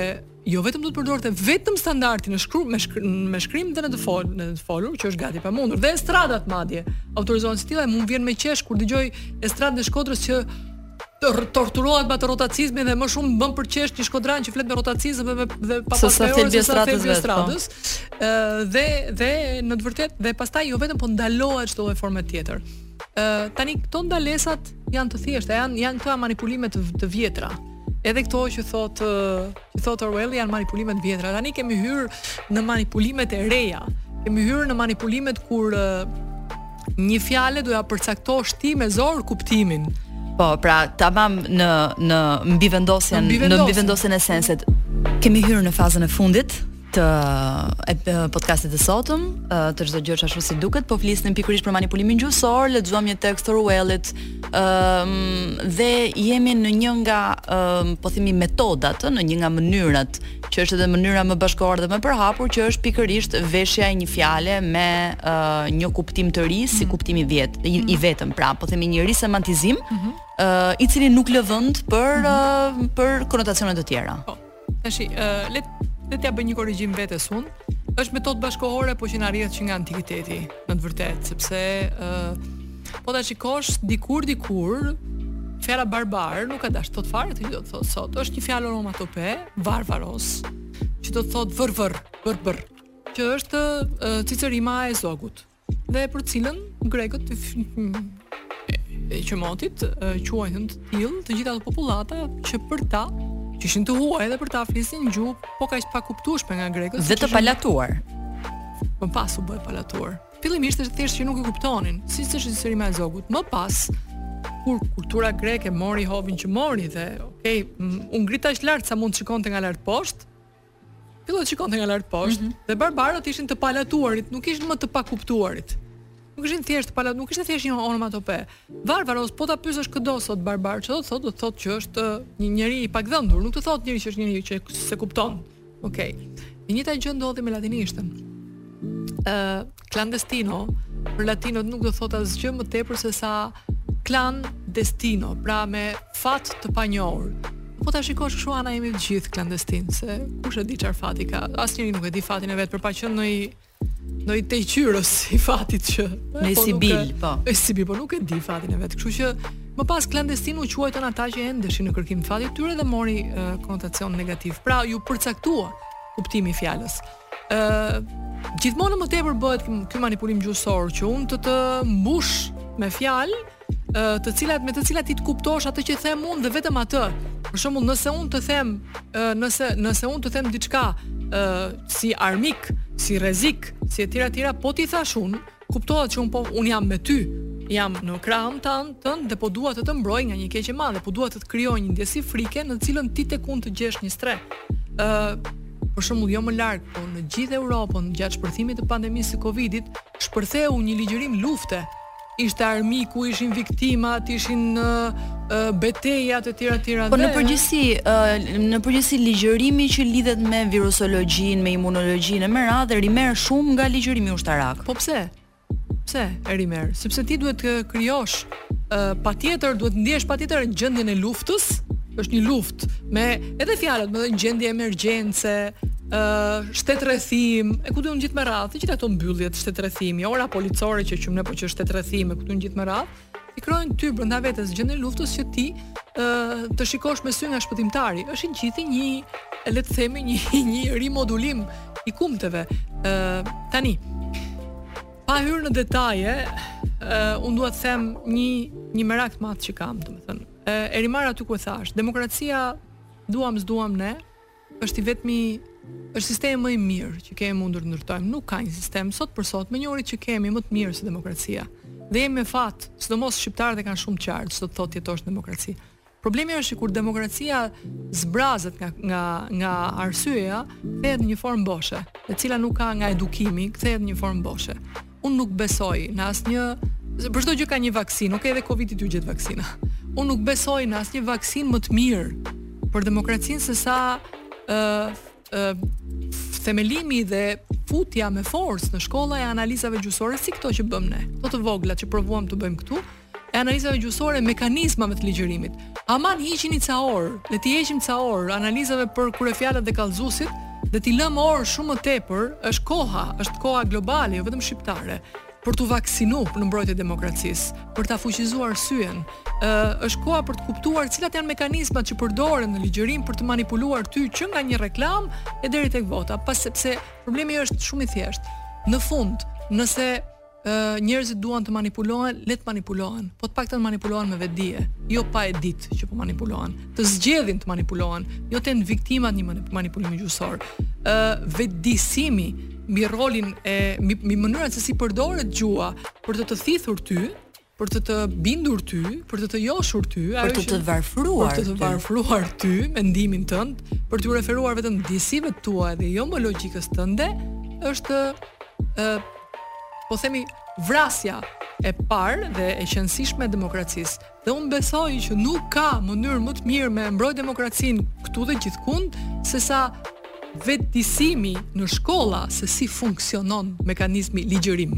jo vetëm duhet përdorte vetëm standardin e shkruar me shkrim, me shkrim dhe në të fol, në të folur, që është gati pamundur. Dhe estradat madje autorizohen stila, mu më vjen me qesh kur dëgjoj estradën e Shkodrës që torturohet me atë rotacizmin dhe më shumë bën për qesh një shkodran që flet me rotacizëm dhe me dhe pa pas sesa thelbi i estradës, estradës ë dhe dhe në të vërtetë dhe pastaj jo vetëm po ndalohet çdo lloj forme tjetër ë tani këto ndalesat janë të thjeshta janë janë këto manipulime të, të vjetra edhe këto që thotë Si thotë Orwelli, janë manipulime të vjetra. Tani kemi hyrë në manipulimet e reja. Kemi hyrë në manipulimet kur një fjale do ja përcaktosh ti me zor kuptimin. Po, pra, tamam në në mbivendosjen, në mbivendosjen e sensit. Kemi hyrë në fazën e fundit, të e, podcastit të sotëm, të çdo gjë ashtu si duket, po flisnim pikërisht për manipulimin gjuhësor, lexuam një tekst të Orwellit, ëm dhe jemi në një nga ëm po themi metodat, në një nga mënyrat që është edhe mënyra më bashkëkohore dhe më përhapur që është pikërisht veshja e një fjale me uh, një kuptim të ri si mm. kuptim i vet i, i vetëm pra po themi një risemantizim mm -hmm. uh, i cili nuk lë vend për mm -hmm. uh, për konotacione të tjera. Po. Tashi, le le t'ja bëj një korrigjim vetes unë. Është metodë bashkohore, po që na rrjedh që nga antikiteti, në të vërtetë, sepse ë po ta shikosh dikur dikur fjala barbar nuk ka dash të thotë fare atë që do të thotë sot. Është një fjalë onomatope, varvaros, që do të thotë vërvër, vërvër, që është cicërima e zogut. dhe për cilën grekët e qëmotit quanin të tillë të gjitha ato popullata që për ta që ishin të huaj edhe për ta flisin gjuhë po kaq të pakuptueshme nga grekët dhe të palatuar. Më pas u bë të palatuar. Fillimisht është thjesht që nuk e kuptonin, siç është cicërima e zogut. Më pas kur kultura greke mori hovin që mori dhe okay, u ngrit aq lart sa mund të shikonte nga lart poshtë, Filloi të shikonte nga lart poshtë mm -hmm. dhe barbarët ishin të palatuarit, nuk ishin më të pakuptuarit. Nuk ishin thjesht pala, nuk ishte thjesht një onomatope. Varvaros po ta pyesësh këdo sot barbar, ç'do të thotë do të thotë që është një njeri i pagdhendur, nuk të thotë njeri që është njeri që s'e kupton. Okej. Okay. E njëjta gjë ndodhi me latinishtën. Ë, uh, Clandestino për latinot nuk do thotë asgjë më tepër se sa klan destino, pra me fat të panjohur. Po ta shikosh kështu ana jemi të gjithë klandestin, se kush e di çfarë fati ka. Asnjëri nuk e di fatin e vet, për pa qenë ndonjë tejqyrës i fatit që ndonjë po Sibil, po. Ndonjë Sibil, po nuk e di fatin e vet. Kështu që më pas klandestin u quajtën ata që endeshin në kërkim të fatit të tyre dhe mori uh, konotacion negativ. Pra ju përcaktua kuptimi i fjalës. Ë gjithmonë më tepër bëhet ky manipulim gjuhësor që unë të të mbush me fjalë të cilat me të cilat ti të kuptosh atë që them unë dhe vetëm atë. Për shembull, nëse unë të them, nëse nëse unë të them diçka si armik, si rrezik, si etj etj, po t'i thashë unë, Kuptohet që un po un jam me ty, jam në krahun tan, tënd dhe po dua të të mbroj nga një e keqe e madhe, po dua të të krijoj një ndjesi frike në të cilën ti tek unë të gjesh një strehë. Ë, uh, për shembull, jo më larg, po në gjithë Europën gjatë shpërthimit të pandemisë së Covidit, shpërtheu një ligjërim lufte. Ishte armiku, ishin viktimat, ishin uh, betejat e tjera të tjera. Po në përgjithësi, në përgjithësi ligjërimi që lidhet me virusologjinë, me imunologjinë e me radhë rimerr shumë nga ligjërimi ushtarak. Po pse? Pse e rimerr? Sepse ti duhet të krijosh patjetër duhet të ndjesh patjetër gjendjen e luftës, është një luftë pra edhe fjalët, me një gjendje emergjence, uh, shtetrrethim, e ku di unë gjithë me radhë, të gjitha këto mbylljet shtetrrethimi, ora policore që quajmë ne po që shtetrrethim, e ku di unë gjithë me radhë. Të krijojnë ty brenda vetes gjendjen e luftës që ti ë të shikosh me sy nga shpëtimtari. Është i gjithë një le të themi një një rimodulim i kumteve. ë tani pa hyrë në detaje, ë unë dua të them një një merak të madh që kam, domethënë. ë e rimarr aty ku e thashë, demokracia duam s'duam ne, Është i vetmi është sistemi më i mirë që kemi mundur të ndërtojmë. Nuk ka një sistem sot për sot, me njohuritë që kemi më të mirë se demokracia. Dhe jemi me fat, sidomos shqiptarët e kanë shumë qartë ç'do të thotë të jetosh në demokraci. Problemi është që kur demokracia zbrazet nga nga nga arsyeja, kthehet në një formë boshe, e cila nuk ka nga edukimi, kthehet në një formë boshe. Unë nuk besoj në asnjë për çdo gjë ka një vaksinë, okay, edhe Covid-it iu gjet vaksina. Unë nuk besoj në asnjë vaksinë më të mirë për demokracinë se sa ë uh, uh, themelimi dhe futja me forcë në shkolla e analizave gjuhësore si këto që bëmë ne. Këto të vogla që provuam të bëjmë këtu, e analizave gjuhësore mekanizmave të ligjërimit. Aman hiqini ca orë, le t'i heqim ca orë analizave për kryefjalët dhe kallëzuesit dhe t'i lëmë orë shumë më tepër, është koha, është koha globale, jo vetëm shqiptare për t'u vaksinu në mbrojtje të demokracisë, për ta fuqizuar arsyen. Ë është koha për të kuptuar cilat janë mekanizmat që përdoren në ligjërim për të manipuluar ty që nga një reklamë e deri tek vota, pse sepse problemi është shumë i thjeshtë. Në fund, nëse Njerëzit duan të manipulohen, le të manipulohen. Po të paktën të manipulohen me vetëdije, jo pa e ditë që po manipulohen. Të zgjedhin të manipulohen, jo të jenë viktima të një manipulimi gjuhësor. Ë vetëdijësimi mbi rolin e mbi, mbi mënyrën se si përdoret gjuha për të të thithur ty, për të të bindur ty, për të të joshur ty, për të të varfruar, për të të varfruar ty mendimin tënd, për t'iu referuar vetëm ndjesive të tua dhe jo më logjikës tënde, është ë po themi vrasja e parë dhe e qenësishme e demokracisë. Dhe unë besoj që nuk ka mënyrë më të mirë me mbrojt demokracinë këtu dhe gjithkund, se sa Vetëdijësimi në shkolla se si funksionon mekanizmi ligjërim,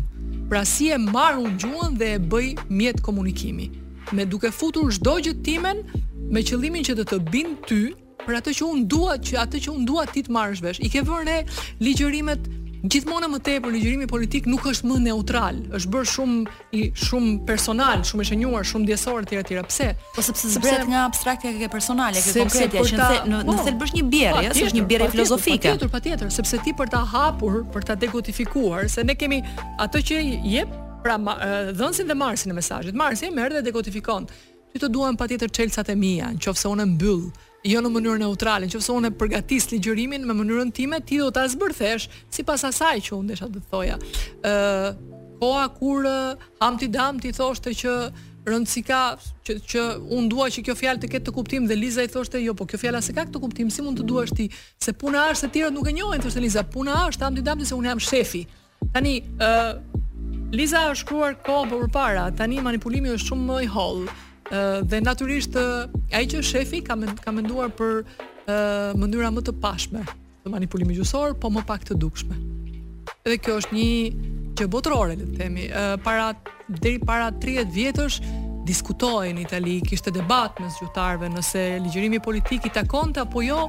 pra si e marr unë gjuhën dhe e bëj mjet komunikimi, me duke futur çdo gjë timen me qëllimin që të të bind ty për atë që unë dua që atë që unë dua ti të marrësh vesh. I ke vënë re ligjërimet gjithmonë e më tepër ligjërimi politik nuk është më neutral, është bërë shumë i shumë personal, shumë i shënjuar, shumë ndjesor etj etj. Pse? Po sepse zbret nga abstraktja ke personalja, ke konkretja që në në po, thelb është një bjerrje, ja, është një bjerrje filozofike. Patjetër, patjetër, sepse ti për ta hapur, për ta dekodifikuar, se ne kemi atë që jep pra dhënësin dhe marrësin e mesazhit. Marrësi e merr dhe dekodifikon. Ty të duhen patjetër çelësat e mia, qoftë se unë mbyll, jo në mënyrë neutrale, qoftë se unë e përgatis ligjërimin me mënyrën time, ti do ta zbërthesh sipas asaj që unë desha të thoja. ë Koha kur Hamti Damti thoshte që rëndësi ka që që un dua që kjo fjalë të ketë këtë kuptim dhe Liza i thoshte jo po kjo fjala s'e ka këtë kuptim si mund të duash ti se puna është se tjerët nuk e njohin thoshte Liza puna është Hamti Damti se un jam shefi Tani, ë uh, Liza është shkruar kohë përpara. Tani manipulimi është shumë më i hollë. Ë uh, dhe natyrisht uh, ai që shefi ka mend, ka menduar për ë uh, mënyra më të pashme të manipulimit gjuhësor, po më pak të dukshme. Edhe kjo është një gjë botërore, le të themi, ë uh, para Deri para tridhjetë vjetësh diskutohej në Itali, kishte debat mes gjuhëtarëve nëse ligjërimi politik i takonte apo jo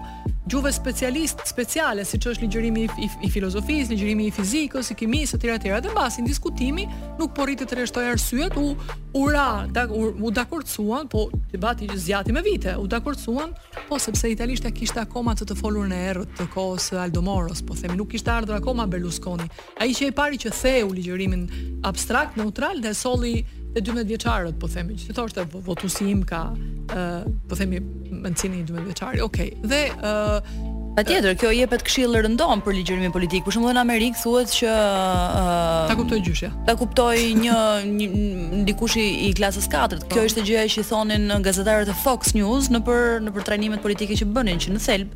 gjuhëve specialist, speciale, siç është ligjërimi i, i, i filozofisë, ligjërimi i fizikës, i kimisë etj etj. Dhe mbasi diskutimi nuk po rri t'i rreshtoj arsyet, u u ra, da, u, u dakordësuan, po debati që zgjati me vite, u dakordësuan, po sepse italishtja kishte akoma të të folurën e errët të kohës së Aldo Moros, po themi nuk kishte ardhur akoma Berlusconi, Ai që i pari që theu ligjërimin abstrakt, neutral dhe solli te 12 vjeçarët, po themi, që thoshte votuesi im ka ë uh, po themi mendësinë e 12 vjeçarit. Okej. Okay. Dhe ë uh, Patjetër, kjo jepet këshillë rëndom për ligjërimin politik. Për shembull në Amerikë thuhet që uh, ta kuptojë gjyshja. Ta kuptojë një, një dikush i klasës 4. Kjo po. ishte gjëja që i thonin gazetarët e Fox News në për në për trajnimet politike që bënin që në thelb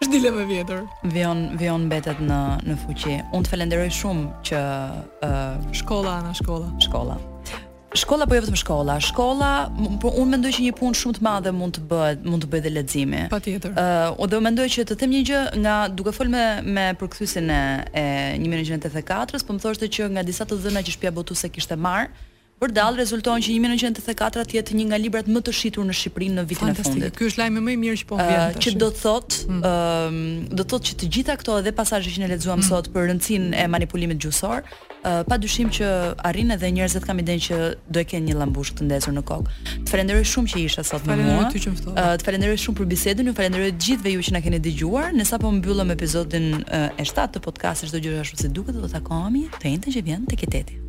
Është dilemë e vjetër. Vijon vijon mbetet në në fuqi. Unë të falenderoj shumë që ë uh, shkolla ana shkolla. Shkolla. Shkolla po jo vetëm shkolla, shkolla, po unë mendoj që një punë shumë të madhe mund të bëhet, mund të bëhet dhe leximi. Patjetër. Ë, uh, unë do mendoj që të them një gjë nga duke fol me me përkthyesin e, e 1984-s, po më thoshte që nga disa të dhëna që shpia botuese kishte marrë, Vërdallë, rezulton që një mijë e nëntëqind e tetëdhjetë e katër të jetë një nga librat më të shitur në Shqipëri në vitin e fundit. Fantastike. Ky është lajmi më i mirë që po më vjen tash. Që do të thotë, do të thotë që të gjitha këto edhe pasazhe që ne lexuam sot për rëndësinë e manipulimit gjuhësor, pa dyshim që arrin edhe njerëzit kam idenë që do e kenë një llambushkë të ndezur në kokë. Të falenderoj shumë që ishe sot me mua. Faleminderit ty që më ftove. Të falenderoj shumë për bisedën, ju falenderoj të gjithëve ju që na keni dëgjuar. Ne sapo mbyllëm episodin e shtatë të podcastit çdo gjë është ashtu si duket, do të takohemi të enjten që vjen tek i teti.